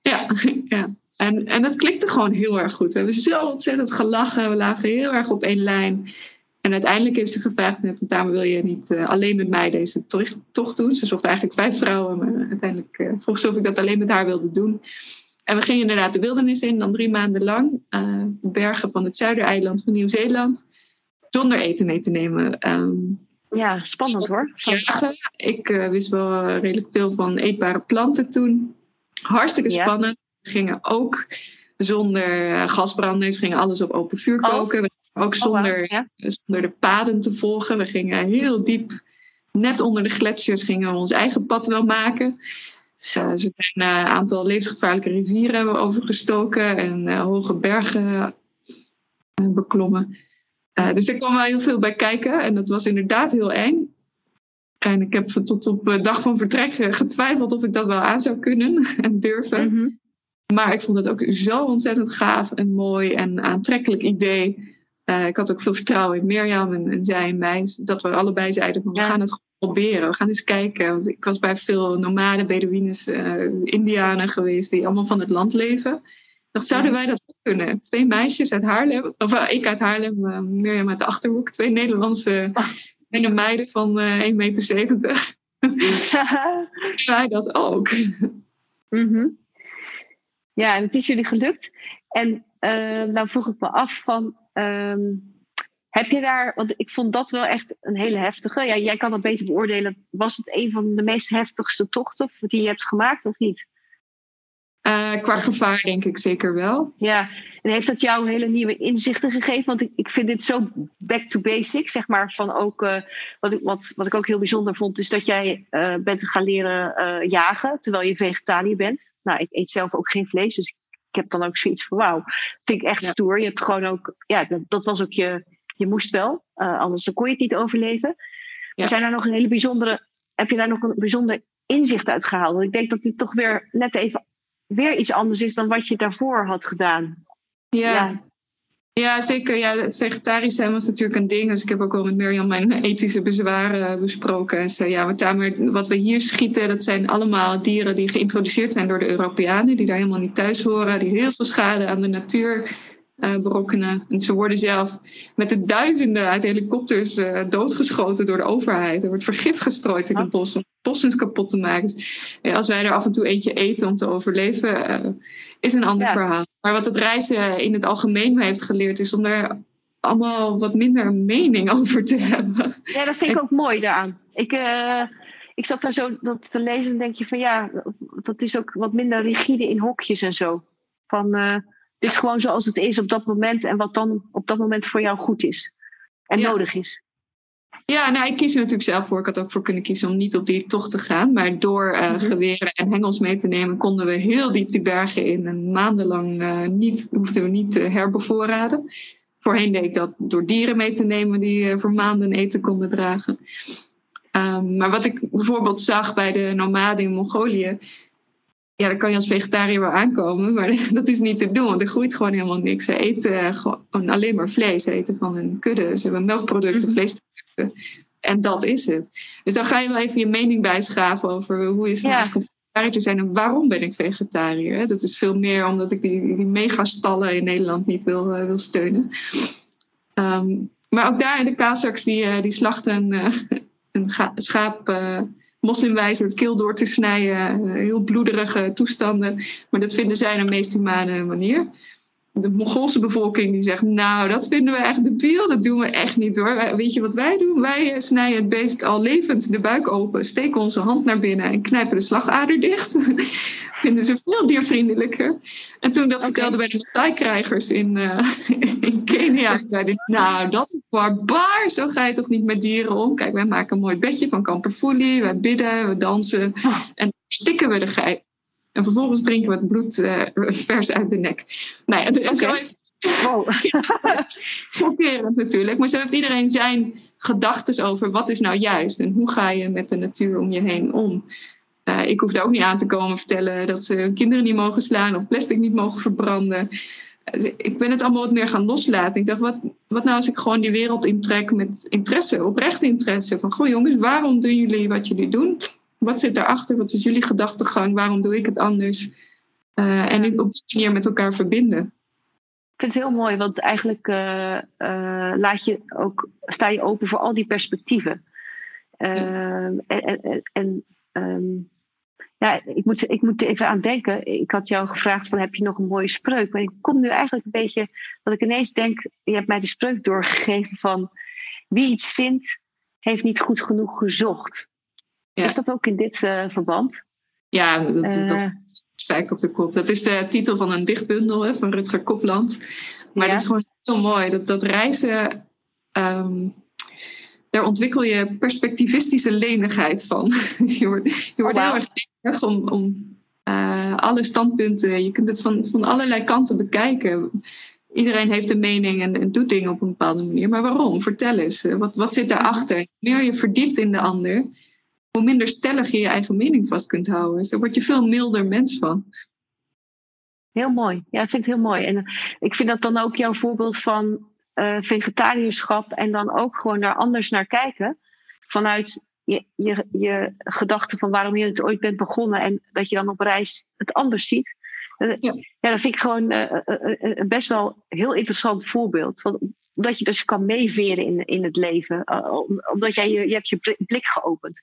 Speaker 3: ja, ja. En, en dat klikte gewoon heel erg goed. We hebben zo ontzettend gelachen. We lagen heel erg op één lijn. En uiteindelijk heeft ze gevraagd: van Tamer, wil je niet uh, alleen met mij deze tocht doen? Ze zocht eigenlijk vijf vrouwen, maar uiteindelijk uh, vroeg ze of ik dat alleen met haar wilde doen. En we gingen inderdaad de wildernis in, dan drie maanden lang. Uh, de bergen van het zuidereiland van Nieuw-Zeeland. Zonder eten mee te nemen.
Speaker 2: Ehm, ja, spannend hoor.
Speaker 3: Jagen. Ik uh, wist wel redelijk veel van eetbare planten toen. Hartstikke spannend. We gingen ook zonder uh, gasbranders. We gingen alles op open vuur oh. koken. We gingen ook oh, zonder, ja. zonder de paden te volgen. We gingen heel diep, net onder de gletsjers, gingen we ons eigen pad wel maken. Dus, uh, zijn een aantal levensgevaarlijke rivieren hebben overgestoken en uh, hoge bergen beklommen. dus er kwam wel heel veel bij kijken en dat was inderdaad heel eng. En ik heb tot op de dag van vertrek getwijfeld of ik dat wel aan zou kunnen en durven. Mhm. Maar ik vond het ook zo ontzettend gaaf en mooi en aantrekkelijk idee. ik had ook veel vertrouwen in Mirjam en, en zij in mij. Dat we allebei zeiden van we gaan het proberen. We gaan eens kijken. Want ik was bij veel nomade Bedouines, uh, Indianen geweest die allemaal van het land leven. dacht, zouden wij dat kunnen? Twee meisjes uit Haarlem, of uh, ik uit Haarlem, uh, Mirjam uit de Achterhoek. Twee Nederlandse ah. meiden van 1,70 meter. wij dat ook.
Speaker 2: Mm Ja, en het is jullie gelukt. En nou vroeg ik me af van... Um, heb je daar, want ik vond dat wel echt een hele heftige. Ja, jij kan dat beter beoordelen. Was het een van de meest heftigste tochten die je hebt gemaakt of niet?
Speaker 3: Uh, qua gevaar denk ik zeker wel.
Speaker 2: Ja, en heeft dat jou hele nieuwe inzichten gegeven? Want ik, ik vind dit zo back to basics, zeg maar. Van ook, uh, wat, ik, wat, wat ik ook heel bijzonder vond, is dat jij uh, bent gaan leren jagen terwijl je vegetariër bent. Nou, ik eet zelf ook geen vlees, dus ik heb dan ook zoiets van wauw. Vind ik echt stoer. Je hebt gewoon ook, ja, dat, dat was ook je je moest wel, uh, anders kon je het niet overleven. Maar zijn er nog een hele bijzondere, heb je daar nog een bijzonder inzicht uit gehaald? Want ik denk dat dit toch weer net even weer iets anders is dan wat je daarvoor had gedaan.
Speaker 3: Ja. ja. ja zeker. Ja, het vegetarisch zijn was natuurlijk een ding. Dus ik heb ook al met Mirjam mijn ethische bezwaren besproken. En zei, ja, wat, wat we hier schieten, dat zijn allemaal dieren die geïntroduceerd zijn door de Europeanen. Die daar helemaal niet thuis horen. Die heel veel schade aan de natuur uh, berokkenen. En ze worden zelf met de duizenden uit helikopters uh, doodgeschoten door de overheid. Er wordt vergif gestrooid in het bos om bossen kapot te maken. Dus, als wij er af en toe eentje eten om te overleven, uh, is een ander verhaal. Maar wat het reizen in het algemeen me heeft geleerd, is om daar allemaal wat minder mening over te hebben.
Speaker 2: Ja, dat vind ik ook mooi daaraan. Ik, ik zat daar zo dat te lezen en denk je van ja, dat is ook wat minder rigide in hokjes en zo. Van is gewoon zoals het is op dat moment en wat dan op dat moment voor jou goed is en nodig is.
Speaker 3: Ja, nou, ik kies er natuurlijk zelf voor. Ik had ook voor kunnen kiezen om niet op die tocht te gaan. Maar door uh, geweren en hengels mee te nemen, konden we heel diep die bergen in. En maandenlang uh, niet, hoefden we niet te herbevoorraden. Voorheen deed ik dat door dieren mee te nemen die uh, voor maanden eten konden dragen. Um, maar wat ik bijvoorbeeld zag bij de nomaden in Mongolië, ja, dan kan je als vegetariër wel aankomen, maar dat is niet te doen, want er groeit gewoon helemaal niks. Ze eten gewoon alleen maar vlees, ze eten van een kudde, ze hebben melkproducten, mm vleesproducten. En dat is het. Dus dan ga je wel even je mening bijschaven over hoe is het ja. eigenlijk om vegetariër te zijn en waarom ben ik vegetariër. Dat is veel meer omdat ik die, die megastallen in Nederland niet wil, uh, wil steunen. Um, maar ook daar in de Kazakhs, die, uh, die slachten uh, een schaap de keel door te snijden. heel bloederige toestanden. Maar dat vinden zij een meest humane manier de Mongoolse bevolking die zegt, nou, dat vinden we echt debiel, dat doen we echt niet hoor. Weet je wat wij doen? Wij eh, snijden het beest al levend de buik open, steken onze hand naar binnen en knijpen de slagader dicht. vinden ze veel diervriendelijker. En toen dat vertelde bij de Maasai-krijgers in, uh, in Kenia, zeiden nou, dat is barbaar, zo ga je toch niet met dieren om. Kijk, wij maken een mooi bedje van kamperfoelie, wij bidden, we dansen ah. en stikken we de geit. En vervolgens drinken we het bloed uh, vers uit de nek. Nou ja, en zo heeft... Wow. Natuurlijk. Maar zo heeft iedereen zijn gedachten over wat is nou juist en hoe ga je met de natuur om je heen om. Uh, ik hoef daar ook niet aan te komen vertellen dat ze kinderen niet mogen slaan of plastic niet mogen verbranden. Uh, ik ben het allemaal wat meer gaan loslaten. Ik dacht, wat, wat nou als ik gewoon die wereld intrek met interesse, oprecht interesse. Van, goh jongens, waarom doen jullie wat jullie doen? Wat zit daarachter? Wat is jullie gedachtegang? Waarom doe ik het anders? Uh, en op die manier met elkaar verbinden.
Speaker 2: Ik vind het heel mooi, want eigenlijk uh, uh, laat je ook, sta je open voor al die perspectieven. Ja. En, en, en um, ja, ik moet, ik moet even aan denken. Ik had jou gevraagd: van, heb je nog een mooie spreuk? Maar ik kom nu eigenlijk een beetje dat ik ineens denk: je hebt mij de spreuk doorgegeven van wie iets vindt, heeft niet goed genoeg gezocht. Is dat ook in dit uh, verband?
Speaker 3: Ja, dat, dat, uh, spijk op de kop. Dat is de titel van een dichtbundel hè, van Rutger Kopland. Maar ja. dat is gewoon heel mooi. Dat, dat reizen, um, daar ontwikkel je perspectivistische lenigheid van. je wordt, je wordt oh, wow. heel erg om, om uh, alle standpunten. Je kunt het van, van allerlei kanten bekijken. Iedereen heeft een mening en, en, doet dingen op een bepaalde manier. Maar waarom? Vertel eens. Wat, wat zit daarachter? Hoe meer je verdiept in de ander, hoe minder stellig je je eigen mening vast kunt houden. Dus daar word je veel milder mens van.
Speaker 2: Heel mooi. Ja, ik vind het heel mooi. En ik vind dat dan ook jouw voorbeeld van uh, vegetariërschap en dan ook gewoon daar anders naar kijken. Vanuit je, je, je gedachte van waarom je het ooit bent begonnen en dat je dan op reis het anders ziet. Ja. ja, dat vind ik gewoon uh, uh, best wel een heel interessant voorbeeld. Want, omdat je dus kan meeveren in, in het leven. omdat jij je, je hebt je blik geopend.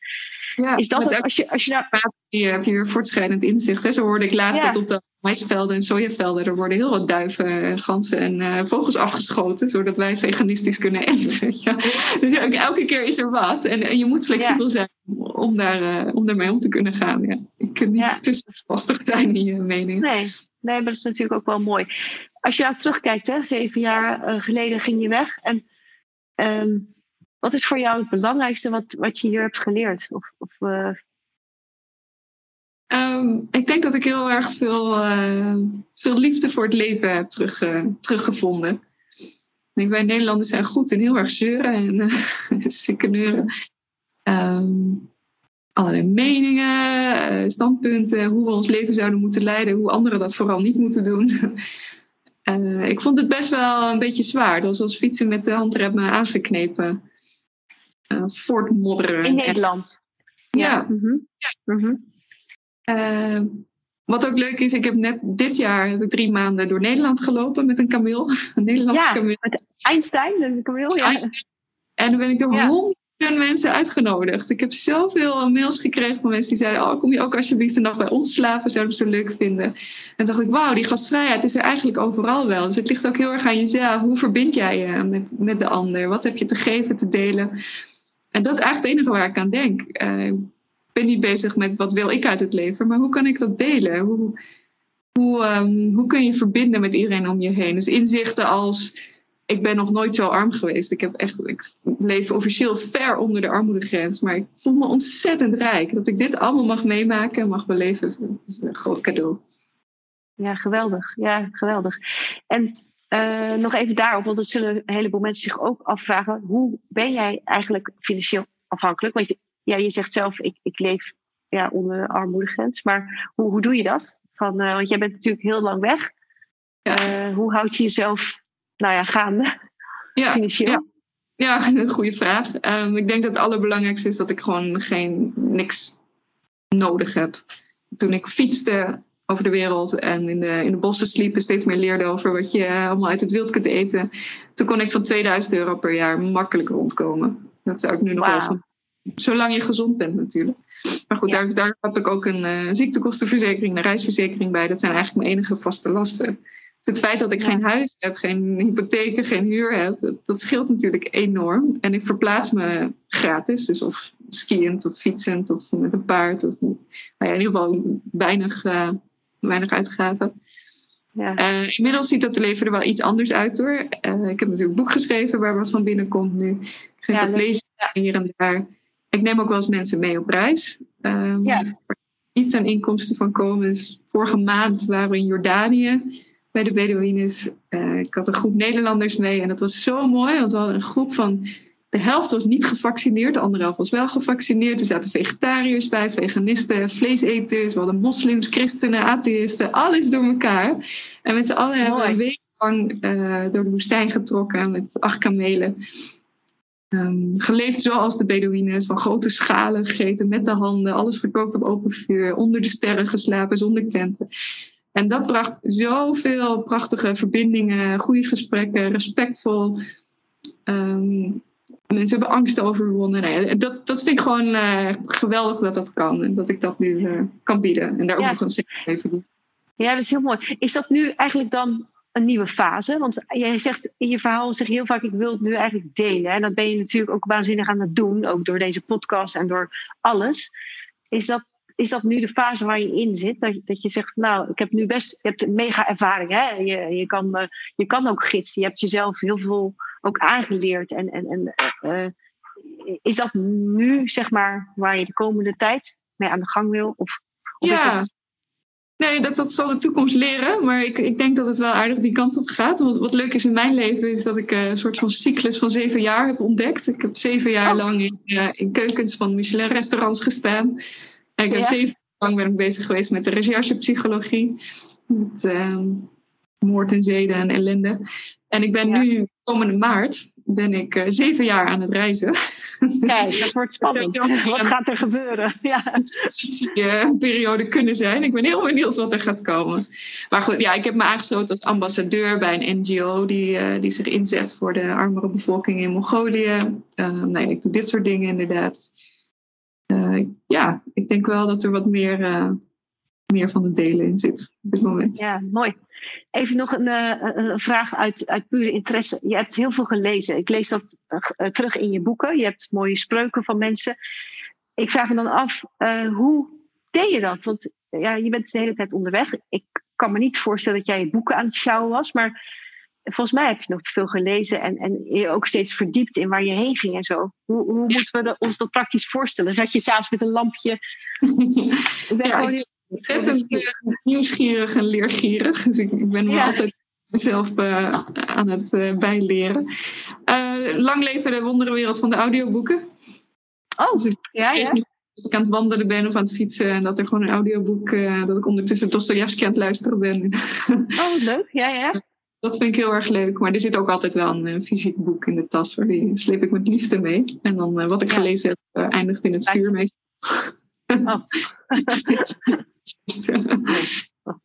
Speaker 3: Ja, is dat het, als je, als je nou... heb je weer voortschrijdend inzicht. Hè? Zo hoorde ik laatst ja. dat op de maisvelden en sojavelden... er worden heel wat duiven, ganzen en uh, vogels afgeschoten... zodat wij veganistisch kunnen eten. ja. Dus ja, elke keer is er wat. En, en je moet flexibel zijn om, daar, uh, om daarmee om te kunnen gaan. Ja. Je kunt niet te vastig zijn in je mening.
Speaker 2: Nee. nee, maar dat is natuurlijk ook wel mooi. Als je nou terugkijkt, hè, zeven jaar uh, geleden ging je weg. En um, wat is voor jou het belangrijkste wat, wat je hier hebt geleerd? Of, of uh...
Speaker 3: um, ik denk dat ik heel erg veel, veel liefde voor het leven heb terug, teruggevonden. Ik denk, wij Nederlanders zijn goed in heel erg zeuren en sikkeneuren. Um, allerlei meningen, standpunten, hoe we ons leven zouden moeten leiden, hoe anderen dat vooral niet moeten doen. Uh, ik vond het best wel een beetje zwaar. Dat was als fietsen met de handrem aangeknepen. Uh, voortmodderen.
Speaker 2: In Nederland?
Speaker 3: Ja. ja. Mm -hmm. ja. Mm -hmm. wat ook leuk is, ik heb net dit jaar heb ik drie maanden door Nederland gelopen met een kameel. Een Nederlandse
Speaker 2: ja,
Speaker 3: kameel.
Speaker 2: Met Einstein, een kameel. Ja.
Speaker 3: Einstein. En dan ben ik door ja. Honderd mensen uitgenodigd. Ik heb zoveel mails gekregen van mensen die zeiden: Oh, kom je ook alsjeblieft een nacht bij ons slapen? Zouden ze leuk vinden. En dacht ik: Wauw, die gastvrijheid is er eigenlijk overal wel. Dus het ligt ook heel erg aan jezelf. Hoe verbind jij je met, met de ander? Wat heb je te geven, te delen? En dat is eigenlijk het enige waar ik aan denk. Uh, ik ben niet bezig met wat wil ik uit het leven, maar hoe kan ik dat delen? Hoe, hoe, um, hoe kun je verbinden met iedereen om je heen? Dus inzichten als ik ben nog nooit zo arm geweest. Ik, heb echt, ik leef officieel ver onder de armoedegrens. Maar ik voel me ontzettend rijk. Dat ik dit allemaal mag meemaken en mag beleven. Dat is een groot cadeau.
Speaker 2: Ja, geweldig. Ja, geweldig. En uh, nog even daarop, want er zullen een heleboel mensen zich ook afvragen. Hoe ben jij eigenlijk financieel afhankelijk? Want je, ja, je zegt zelf, ik, ik leef ja, onder de armoedegrens. Maar hoe, hoe doe je dat? Van, uh, want jij bent natuurlijk heel lang weg. Ja. hoe houd je jezelf nou ja, gaande
Speaker 3: ja, financieel? Ja. Ja, een goede vraag. Um, ik denk dat het allerbelangrijkste is dat ik gewoon geen niks nodig heb. Toen ik fietste over de wereld en in de, in de bossen sliep en steeds meer leerde over wat je allemaal uit het wild kunt eten. Toen kon ik van 2000 euro per jaar makkelijk rondkomen. Dat zou ik nu nog wow. wel van. Zolang je gezond bent natuurlijk. Maar goed, daar, daar heb ik ook een uh, ziektekostenverzekering, een reisverzekering bij. Dat zijn eigenlijk mijn enige vaste lasten. Dus het feit dat ik geen huis heb, geen hypotheek, geen huur heb, dat, scheelt natuurlijk enorm. En ik verplaats me gratis, dus of skiënd of fietsend of met een paard. Of, nou ja, in ieder geval weinig, uh, weinig uitgaven. Ja. Uh, inmiddels ziet dat leven er wel iets anders uit hoor. Uh, ik heb natuurlijk een boek geschreven waar wat van binnenkomt nu. Ik geef ja, lezen hier en daar. Ik neem ook wel eens mensen mee op reis. Um, ja. Waar iets aan inkomsten van komen. Dus vorige maand waren we in Jordanië bij de Bedouines. Uh, ik had een groep Nederlanders mee en dat was zo mooi, want we hadden een groep van. De helft was niet gevaccineerd, de andere helft was wel gevaccineerd. Er zaten vegetariërs bij, veganisten, vleeseters, we hadden moslims, christenen, atheïsten, alles door elkaar. En met z'n allen hebben we een week lang uh, door de woestijn getrokken met acht kamelen. Um, geleefd zoals de Bedouines, van grote schalen gegeten met de handen, alles gekookt op open vuur, onder de sterren geslapen, zonder tenten. En dat bracht zoveel prachtige verbindingen, goede gesprekken, respectvol. Um, mensen hebben angst overwonnen. Nee, dat, dat vind ik gewoon uh, geweldig dat dat kan. En dat ik dat nu uh, kan bieden. En daar ook nog een stuk even doen.
Speaker 2: Ja, dat is heel mooi. Is dat nu eigenlijk dan een nieuwe fase? Want jij zegt in je verhaal zeg je heel vaak: ik wil het nu eigenlijk delen. En dat ben je natuurlijk ook waanzinnig aan het doen, ook door deze podcast en door alles. Is dat is dat nu de fase waar je in zit? Dat, dat je zegt, nou, ik heb nu best, je hebt mega ervaring. Hè? Je, je, kan, uh, je kan ook gidsen. Je hebt jezelf heel veel ook aangeleerd. En, en, en uh, is dat nu, zeg maar, waar je de komende tijd mee aan de gang wil? Of, of
Speaker 3: ja.
Speaker 2: is het...
Speaker 3: Nee, dat, dat zal de toekomst leren. Maar ik, ik denk dat het wel aardig die kant op gaat. Want wat leuk is in mijn leven is dat ik een soort van cyclus van zeven jaar heb ontdekt. Ik heb zeven jaar oh. lang in, in keukens van Michelin-restaurants gestaan ik heb zeven jaar lang ben ik bezig geweest met de recherchepsychologie. Met uh, moord en zeden en ellende. En ik ben nu, komende maart, ben ik uh, zeven jaar aan het reizen.
Speaker 2: Kijk, dat wordt spannend. wat gaat er gebeuren? Ja.
Speaker 3: Uh, periode kunnen zijn. Ik ben heel benieuwd wat er gaat komen. Maar goed, ja, ik heb me aangesloten als ambassadeur bij een NGO die, uh, die zich inzet voor de armere bevolking in Mongolië. Uh, nee, ik doe dit soort dingen inderdaad uh, ja, ik denk wel dat er wat meer, uh, meer van het delen in zit op dit moment.
Speaker 2: Ja, mooi. Even nog een, een, vraag uit, uit pure interesse. Je hebt heel veel gelezen. Ik lees dat terug in je boeken. Je hebt mooie spreuken van mensen. Ik vraag me dan af, hoe deed je dat? Want ja, je bent de hele tijd onderweg. Ik kan me niet voorstellen dat jij je boeken aan het sjouwen was, maar volgens mij heb je nog veel gelezen en, en je ook steeds verdiept in waar je heen ging en zo. Hoe, hoe moeten we ons dat praktisch voorstellen? Zat je s'avonds met een lampje?
Speaker 3: ik ben ja, gewoon heel ontzettend uh, nieuwsgierig en leergierig. Dus ik, ik ben nog altijd mezelf uh, aan het uh, bijleren. lang leven de wonderenwereld van de audioboeken.
Speaker 2: Oh, dus ja, ja.
Speaker 3: Dat ik aan het wandelen ben of aan het fietsen en dat er gewoon een audioboek, dat ik ondertussen Dostoevsky aan het luisteren ben.
Speaker 2: oh, leuk. Ja, ja.
Speaker 3: Dat vind ik heel erg leuk. Maar er zit ook altijd wel een uh, fysiek boek in de tas. Hoor. Die sleep ik met liefde mee. En dan uh, wat ik gelezen heb, uh, eindigt in het vuur meestal. Oh.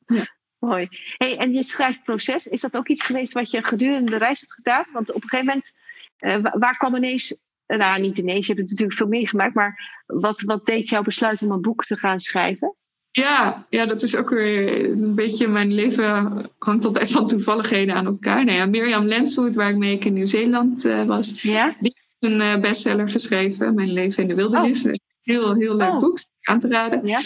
Speaker 2: ja. Mooi. Hey, en je schrijfproces, is dat ook iets geweest wat je gedurende de reis hebt gedaan? Want op een gegeven moment, waar kwam ineens, nou niet ineens, je hebt het natuurlijk veel meegemaakt, maar wat, wat deed jou besluiten om een boek te gaan schrijven?
Speaker 3: Ja, ja, dat is ook weer een beetje mijn leven hangt altijd van toevalligheden aan elkaar. Nou ja, Mirjam Lenswood, waarmee ik in Nieuw-Zeeland uh, was,
Speaker 2: ja?
Speaker 3: die heeft een uh, bestseller geschreven, Mijn leven in de wildernis. Oh. Heel, heel leuk oh. boek, aan te raden.
Speaker 2: Ja?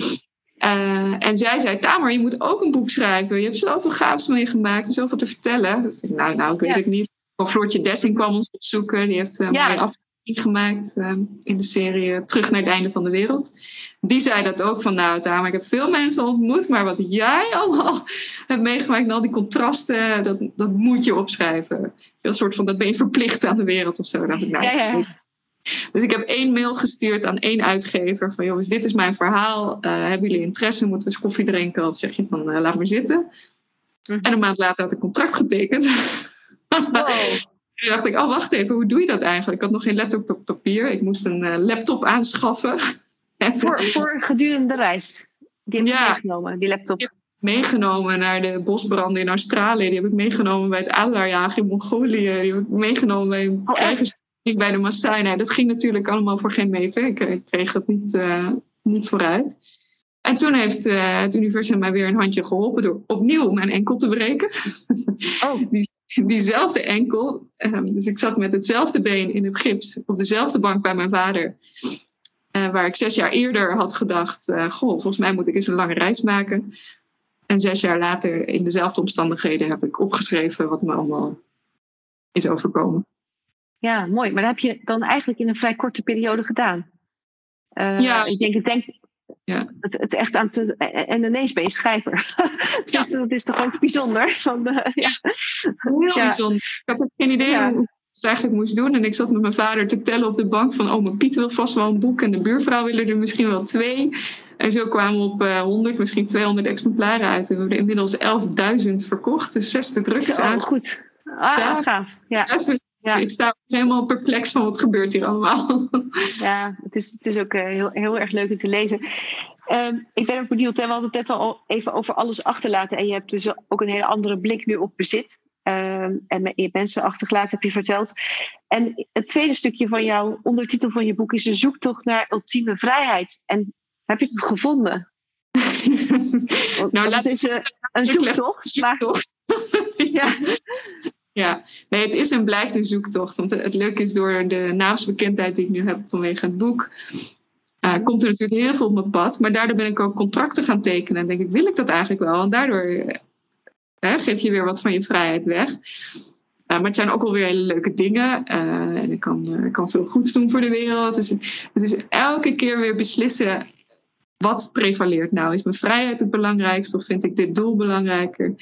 Speaker 3: Uh, en zij zei, Tamer, je moet ook een boek schrijven. Je hebt zoveel gaafs meegemaakt en zoveel te vertellen. Dus ik nou, nou, ik weet het niet. Of Floortje Dessing kwam ons opzoeken. Die heeft een ja. mooie aflevering gemaakt in de serie Terug naar het einde van de wereld die zei dat ook van nou Tamer, ik heb veel mensen ontmoet, maar wat jij allemaal hebt meegemaakt en al die contrasten, dat, dat moet je opschrijven. Een soort van, dat ben je verplicht aan de wereld of zo. Ik, nou,
Speaker 2: ja, ja.
Speaker 3: Dus ik heb één mail gestuurd aan één uitgever van jongens, dit is mijn verhaal. Uh, hebben jullie interesse? Moeten we eens koffie drinken? Of zeg je van uh, laat maar zitten. Mhm. En een maand later had ik contract getekend. Wow. Toen dacht ik, oh wacht even, hoe doe je dat eigenlijk? Ik had nog geen laptop op papier. Ik moest een uh, laptop aanschaffen.
Speaker 2: Voor, voor gedurende de reis? Die heb ja, meegenomen, die laptop?
Speaker 3: Ik meegenomen naar de bosbranden in Australië. Die heb ik meegenomen bij het adelaarjagen in Mongolië. Die heb ik meegenomen bij een oh, bij de Maasai. Nou, dat ging natuurlijk allemaal voor geen meter. Ik, kreeg het niet, uh, niet vooruit. En toen heeft uh, het universum mij weer een handje geholpen door opnieuw mijn enkel te breken. Oh. Die, diezelfde enkel. Um, dus ik zat met hetzelfde been in het gips op dezelfde bank bij mijn vader. Uh, waar ik zes jaar eerder had gedacht: uh, Goh, volgens mij moet ik eens een lange reis maken. En zes jaar later, in dezelfde omstandigheden, heb ik opgeschreven wat me allemaal is overkomen.
Speaker 2: Ja, mooi. Maar dat heb je dan eigenlijk in een vrij korte periode gedaan. ja, ik denk, ik denk ja. Het, het echt aan te. En ineens ben je schrijver. dus dat is toch ook bijzonder. Van, ja.
Speaker 3: Heel bijzonder. Ik had ook geen idee hoe het eigenlijk moest doen. En ik zat met mijn vader te tellen op de bank van... oh, mijn Piet wil vast wel een boek... en de buurvrouw willen er misschien wel twee. En zo kwamen we op uh, 100, misschien 200 exemplaren uit. En we hebben inmiddels 11.000 verkocht. Dus zesde druk
Speaker 2: is aan. goed. Ah, ja. gaaf. Ja.
Speaker 3: Ja. Dus ik sta helemaal perplex van wat gebeurt hier allemaal.
Speaker 2: Ja, het is, het is ook uh, heel, heel erg leuk om te lezen. Um, ik ben ook benieuwd, hè, we hadden het net al even over alles achterlaten. En je hebt dus ook een hele andere blik nu op bezit. Um, en je mensen achtergelaten, heb je verteld. En het tweede stukje van jouw ondertitel van je boek is een zoektocht naar ultieme vrijheid. En heb je het gevonden?
Speaker 3: nou, laat
Speaker 2: is uh, een zoektocht. zoektocht.
Speaker 3: Maar, ja. Ja, nee, het is en blijft een zoektocht. Want het leuke is door de naamsbekendheid die ik nu heb vanwege het boek. Uh, komt er natuurlijk heel veel op mijn pad. Maar daardoor ben ik ook contracten gaan tekenen. En denk ik, wil ik dat eigenlijk wel? En daardoor uh, geef je weer wat van je vrijheid weg. Uh, maar het zijn ook wel weer hele leuke dingen. en ik kan, ik kan veel goeds doen voor de wereld. Dus het is elke keer weer beslissen. Wat prevaleert nou? Is mijn vrijheid het belangrijkste? Of vind ik dit doel belangrijker?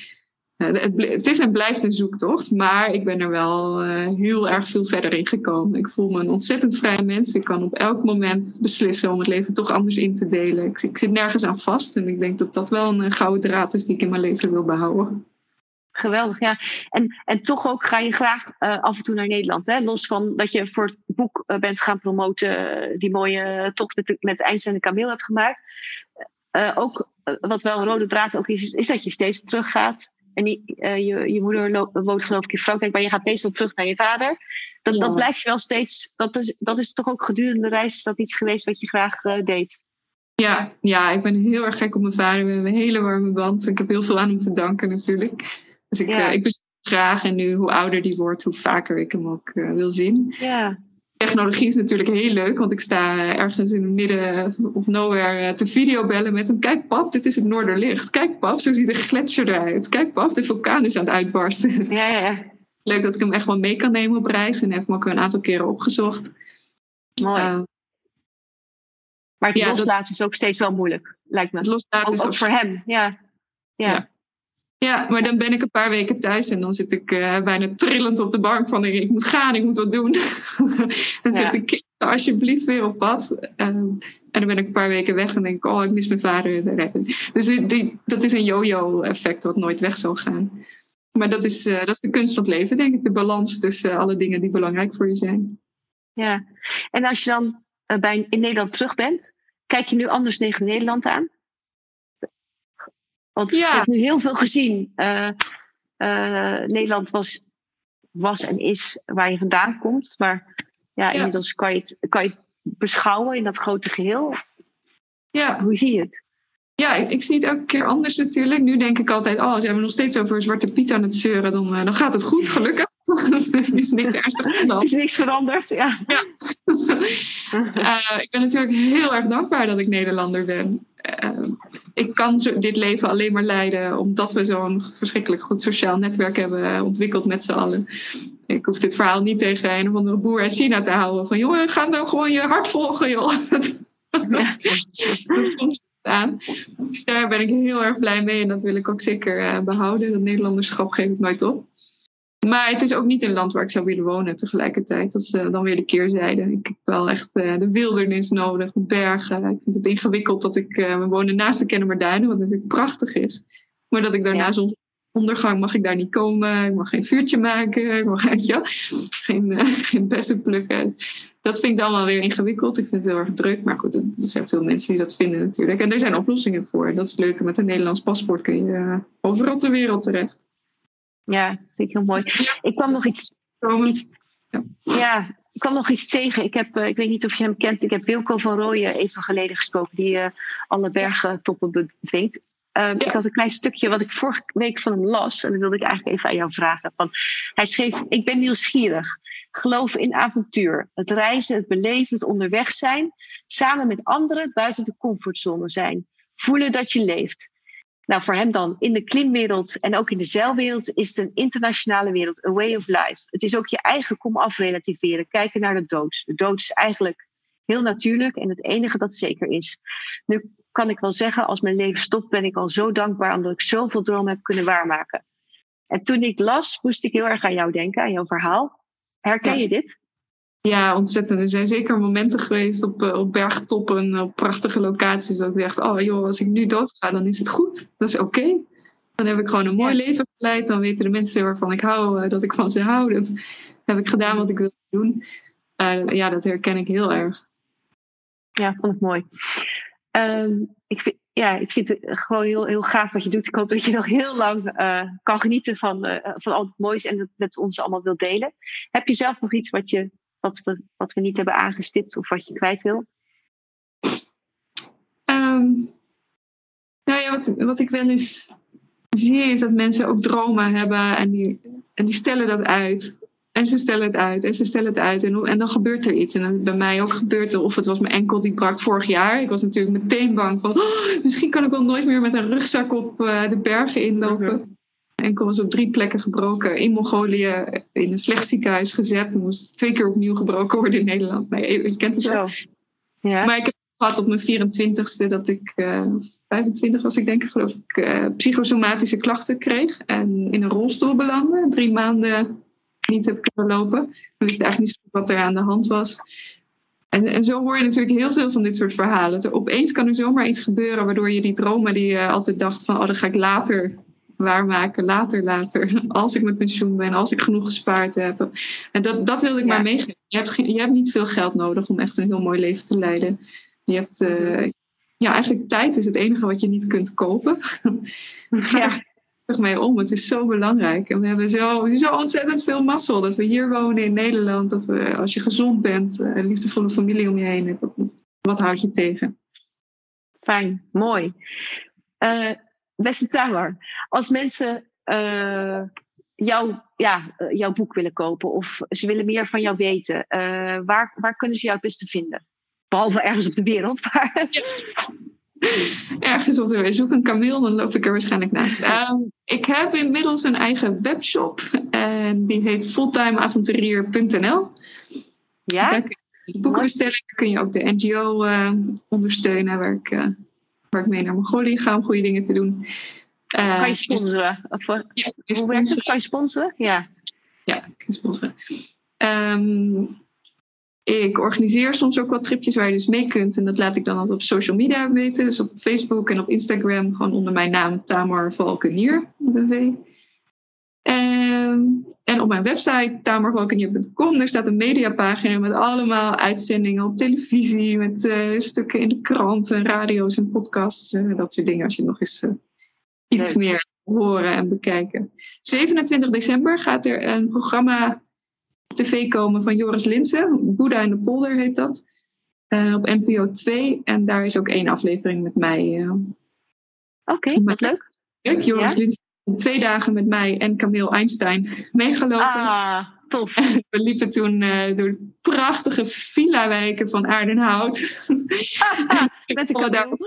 Speaker 3: Het, is en blijft een zoektocht, maar ik ben er wel uh, heel erg veel verder in gekomen. Ik voel me een ontzettend vrij mens. Ik kan op elk moment beslissen om het leven toch anders in te delen. Ik, ik zit nergens aan vast en ik denk dat dat wel een gouden draad is die ik in mijn leven wil behouden.
Speaker 2: Geweldig, ja. En, en toch ook ga je graag uh, af en toe naar Nederland. Hè? Los van dat je voor het boek bent gaan promoten, die mooie tocht met, de, met en Kameel hebt gemaakt. ook wat wel een rode draad ook is, is dat je steeds teruggaat en uh, je, je moeder woont geloof ik in Frankrijk, maar je gaat meestal terug naar je vader. Dat, dat blijft je wel steeds, dat is, dat is toch ook gedurende de reis, is dat iets geweest wat je graag uh, deed?
Speaker 3: Ja, ja, ik ben heel erg gek op mijn vader. We hebben een hele warme band. Ik heb heel veel aan hem te danken natuurlijk. Dus ik, ja. uh, ik graag en nu hoe ouder die wordt, hoe vaker ik hem ook wil zien.
Speaker 2: Ja
Speaker 3: technologie is natuurlijk heel leuk, want ik sta ergens in het midden of nowhere eh, te videobellen met hem. Kijk pap, dit is het Noorderlicht. Kijk pap, zo ziet de gletsjer eruit. Kijk pap, de vulkaan is aan het uitbarsten.
Speaker 2: Ja, ja.
Speaker 3: Leuk dat ik hem echt wel mee kan nemen op reis en heb hem ook een aantal keren opgezocht.
Speaker 2: Mooi. Uh, maar het loslaten is ook steeds wel moeilijk, lijkt me. Het loslaten ook, is ook voor hem, ja. ja. Ja.
Speaker 3: Ja, maar dan ben ik een paar weken thuis en dan zit ik uh, bijna trillend op de bank van ik moet gaan, ik moet wat doen. dan zit ik alsjeblieft weer op pad. en dan ben ik een paar weken weg en denk ik, oh, ik mis mijn vader. Dus die, dat is een yo-yo effect wat nooit weg zal gaan. Maar dat is, uh, dat is de kunst van het leven, denk ik. De balans tussen alle dingen die belangrijk voor je zijn.
Speaker 2: Ja, en als je dan bij, in Nederland terug bent, kijk je nu anders tegen Nederland aan? Want ja. ik heb nu heel veel gezien. Uh, uh, Nederland was, was en is waar je vandaan komt. Maar ja, inmiddels kan je, het, kan je het beschouwen in dat grote geheel. Ja. Hoe zie je het?
Speaker 3: Ja, ik, ik, zie het elke keer anders natuurlijk. Nu denk ik altijd, oh, zijn we nog steeds over Zwarte Piet aan het zeuren, dan, uh, dan gaat het goed, gelukkig. er is niks ernstigs
Speaker 2: veranderd. Er is niks veranderd, ja. ja.
Speaker 3: uh, ik ben natuurlijk heel erg dankbaar dat ik Nederlander ben. Uh, ik kan zo, dit leven alleen maar leiden omdat we zo'n verschrikkelijk goed sociaal netwerk hebben ontwikkeld met z'n allen. Ik hoef dit verhaal niet tegen een of andere boer uit China te houden. Van jongen, ga nou gewoon je hart volgen, joh. Ja. aan. Dus daar ben ik heel erg blij mee en dat wil ik ook zeker uh, behouden. Dat Nederlanderschap geef ik nooit op. Maar het is ook niet een land waar ik zou willen wonen tegelijkertijd. Dat is uh, dan weer de keerzijde. Ik heb wel echt uh, de wildernis nodig, de bergen. Ik vind het ingewikkeld dat ik... Uh, we wonen naast de Kennemerduinen, wat natuurlijk prachtig is. Maar dat ik daarna ja. zonsondergang mag ik daar niet komen. Ik mag geen vuurtje maken. Ik mag ja, geen, geen bessen plukken. Dat vind ik dan wel weer ingewikkeld. Ik vind het heel erg druk. Maar goed, er zijn veel mensen die dat vinden natuurlijk. En er zijn oplossingen voor. Dat is het leuke. Met een Nederlands paspoort kun je overal ter wereld terecht.
Speaker 2: Ja, vind ik heel mooi. Ik kwam nog iets. Ja, ja ik kwam nog iets tegen. Ik, heb, ik weet niet of je hem kent. Ik heb Wilco van Rooyen even geleden gesproken, die uh, alle bergtoppen bevinkt. Uh, Ik had een klein stukje wat ik vorige week van hem las. En dat wilde ik eigenlijk even aan jou vragen. Van, hij schreef: Ik ben nieuwsgierig. Geloof in avontuur. Het reizen, het beleven, het onderweg zijn. Samen met anderen buiten de comfortzone zijn. Voelen dat je leeft. Nou, voor hem dan in de klimwereld en ook in de zeilwereld is het een internationale wereld, a way of life. Het is ook je eigen kom-af relativeren, kijken naar de dood. De dood is eigenlijk heel natuurlijk en het enige dat zeker is. Nu kan ik wel zeggen, als mijn leven stopt, ben ik al zo dankbaar omdat ik zoveel dromen heb kunnen waarmaken. En toen ik las, moest ik heel erg aan jou denken, aan jouw verhaal. Herken je dit?
Speaker 3: Ja, ontzettend. Er zijn zeker momenten geweest op, uh, op bergtoppen, op prachtige locaties, dat ik dacht, oh joh, als ik nu doodga, dan is het goed. Dat is oké. Okay. Dan heb ik gewoon een mooi leven geleid. Dan weten de mensen waarvan ik hou, uh, dat ik van ze hou. Dat heb ik gedaan wat ik wilde doen. Uh, ja, dat herken ik heel erg.
Speaker 2: Ja, vond ik mooi. Um, ik vind, ja, ik vind het gewoon heel, heel gaaf wat je doet. Ik hoop dat je nog heel lang kan genieten van, van al het moois en dat met ons allemaal wil delen. Heb je zelf nog iets wat je wat we, wat we niet hebben aangestipt of wat je kwijt wil?
Speaker 3: Um, nou ja, wat, wat ik wel eens zie is dat mensen ook dromen hebben en die, en die stellen dat uit. En ze stellen het uit en ze stellen het uit. En, en dan gebeurt er iets. En dan bij mij ook gebeurt er, of het was mijn enkel die brak vorig jaar. Ik was natuurlijk meteen bang van, oh, misschien kan ik wel nooit meer met een rugzak op uh, de bergen inlopen enkel was op drie plekken gebroken. In Mongolië in een slecht ziekenhuis gezet. En moest twee keer opnieuw gebroken worden in Nederland. Nee, je kent het wel. Ja. Maar ik heb gehad op mijn 24ste dat ik, uh, eh, 25 was ik denk ik geloof ik, uh, psychosomatische klachten kreeg. En in een rolstoel belandde. Drie maanden niet heb kunnen lopen. Ik wist eigenlijk niet wat er aan de hand was. En, en zo hoor je natuurlijk heel veel van dit soort verhalen. Er, opeens kan er zomaar iets gebeuren waardoor je die dromen die je altijd dacht van... oh, dan ga ik later waarmaken, later, later. Als ik met pensioen ben, als ik genoeg gespaard heb. En dat, dat wilde ik maar meegeven. Je hebt, je hebt niet veel geld nodig om echt een heel mooi leven te leiden. Je hebt, uh, ja, eigenlijk tijd is het enige wat je niet kunt kopen. Ja. er mee om. Het is zo belangrijk. En we hebben zo, zo ontzettend veel mazzel dat we hier wonen in Nederland. Dat we, als je gezond bent, een liefdevolle familie om je heen hebt. Wat houd je tegen?
Speaker 2: Fijn, mooi. Uh, beste Tamar, als mensen uh, jou, ja, uh, jouw boek willen kopen of ze willen meer van jou weten, uh, waar, waar kunnen ze jou het beste vinden? Behalve ergens op de wereld. Maar... Ja.
Speaker 3: Ergens op de wereld. Zoek een kameel, dan loop ik er waarschijnlijk naast. Um, ik heb inmiddels een eigen webshop en die heet fulltimeavonturier.nl.
Speaker 2: Ja?
Speaker 3: Daar kun je boeken bestellen. kun je ook de NGO ondersteunen waar ik waar ik mee naar Mongolië ga om goede dingen te doen.
Speaker 2: Uh, kan je sponsoren? Of, uh, ja, hoe werkt het? Kan je sponsoren? Ja.
Speaker 3: Ja, ik kan sponsoren. Um, ik organiseer soms ook wat tripjes waar je dus mee kunt. En dat laat ik dan altijd op social media weten. Dus op Facebook en op Instagram. Gewoon onder mijn naam Tamar Valkenier. V. Um, en op mijn website tamervalkenier.com, daar staat een mediapagina met allemaal uitzendingen op televisie, met uh, stukken in de kranten, radio's en podcasts, uh, dat soort dingen. Als je nog eens uh, iets meer horen en bekijken. 27 december gaat er een programma op tv komen van Joris Linsen, Boeddha in de polder heet dat, op NPO 2. En daar is ook één aflevering met mij.
Speaker 2: Oké, okay, wat leuk.
Speaker 3: Leuk, Joris ja? Linsen twee dagen met mij en Camille Einstein meegelopen.
Speaker 2: Ah, tof.
Speaker 3: We liepen toen uh, door prachtige villa-wijken van Aardenhout.
Speaker 2: met de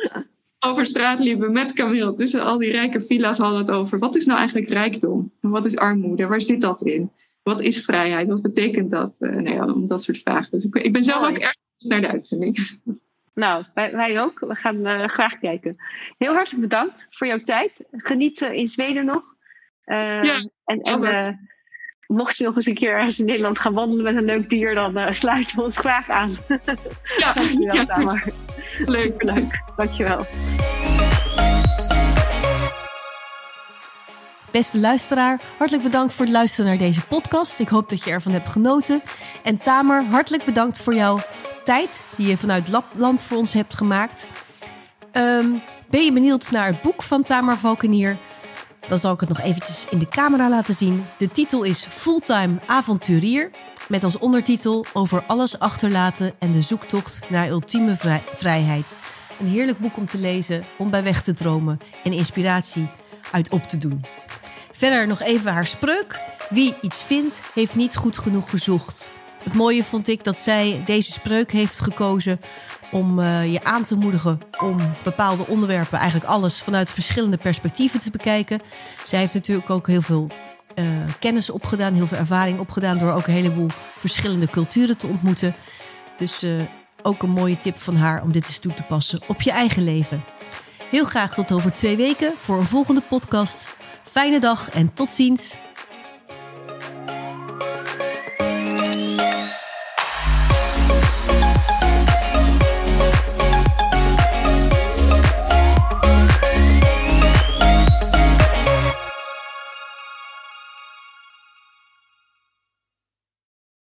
Speaker 3: over straat liepen met Camille. Tussen al die rijke villa's hadden het over. Wat is nou eigenlijk rijkdom? Wat is armoede? Waar zit dat in? Wat is vrijheid? Wat betekent dat? Uh, nou ja, om dat soort vragen. Dus ik, ik ben zelf ook erg naar de uitzending.
Speaker 2: Nou, wij, wij ook. We gaan uh, graag kijken. Heel hartelijk bedankt voor jouw tijd. Geniet uh, in Zweden nog. Uh,
Speaker 3: ja,
Speaker 2: en, en mocht je nog eens een keer ergens in Nederland gaan wandelen met een leuk dier, dan uh, sluiten we ons graag aan.
Speaker 3: Ja,
Speaker 2: Dankjewel,
Speaker 3: ja.
Speaker 2: Tamar.
Speaker 3: leuk.
Speaker 2: Leuk, dankjewel.
Speaker 1: Beste luisteraar, hartelijk bedankt voor het luisteren naar deze podcast. Ik hoop dat je ervan hebt genoten. En Tamer, hartelijk bedankt voor jouw tijd die je vanuit Lapland voor ons hebt gemaakt. Ehm, ben je benieuwd naar het boek van Tamer Valkenier? Dan zal ik het nog eventjes in de camera laten zien. De titel is Fulltime Avonturier. Met als ondertitel Over alles achterlaten en de zoektocht naar ultieme vrij- vrijheid. Een heerlijk boek om te lezen, om bij weg te dromen en inspiratie uit op te doen. Verder nog even haar spreuk. Wie iets vindt, heeft niet goed genoeg gezocht. Het mooie vond ik dat zij deze spreuk heeft gekozen om eh, je aan te moedigen om bepaalde onderwerpen, eigenlijk alles vanuit verschillende perspectieven te bekijken. Zij heeft natuurlijk ook heel veel eh, kennis opgedaan, heel veel ervaring opgedaan door ook een heleboel verschillende culturen te ontmoeten. Dus eh, ook een mooie tip van haar om dit eens toe te passen op je eigen leven. Heel graag tot over twee weken voor een volgende podcast. Fijne dag en tot ziens.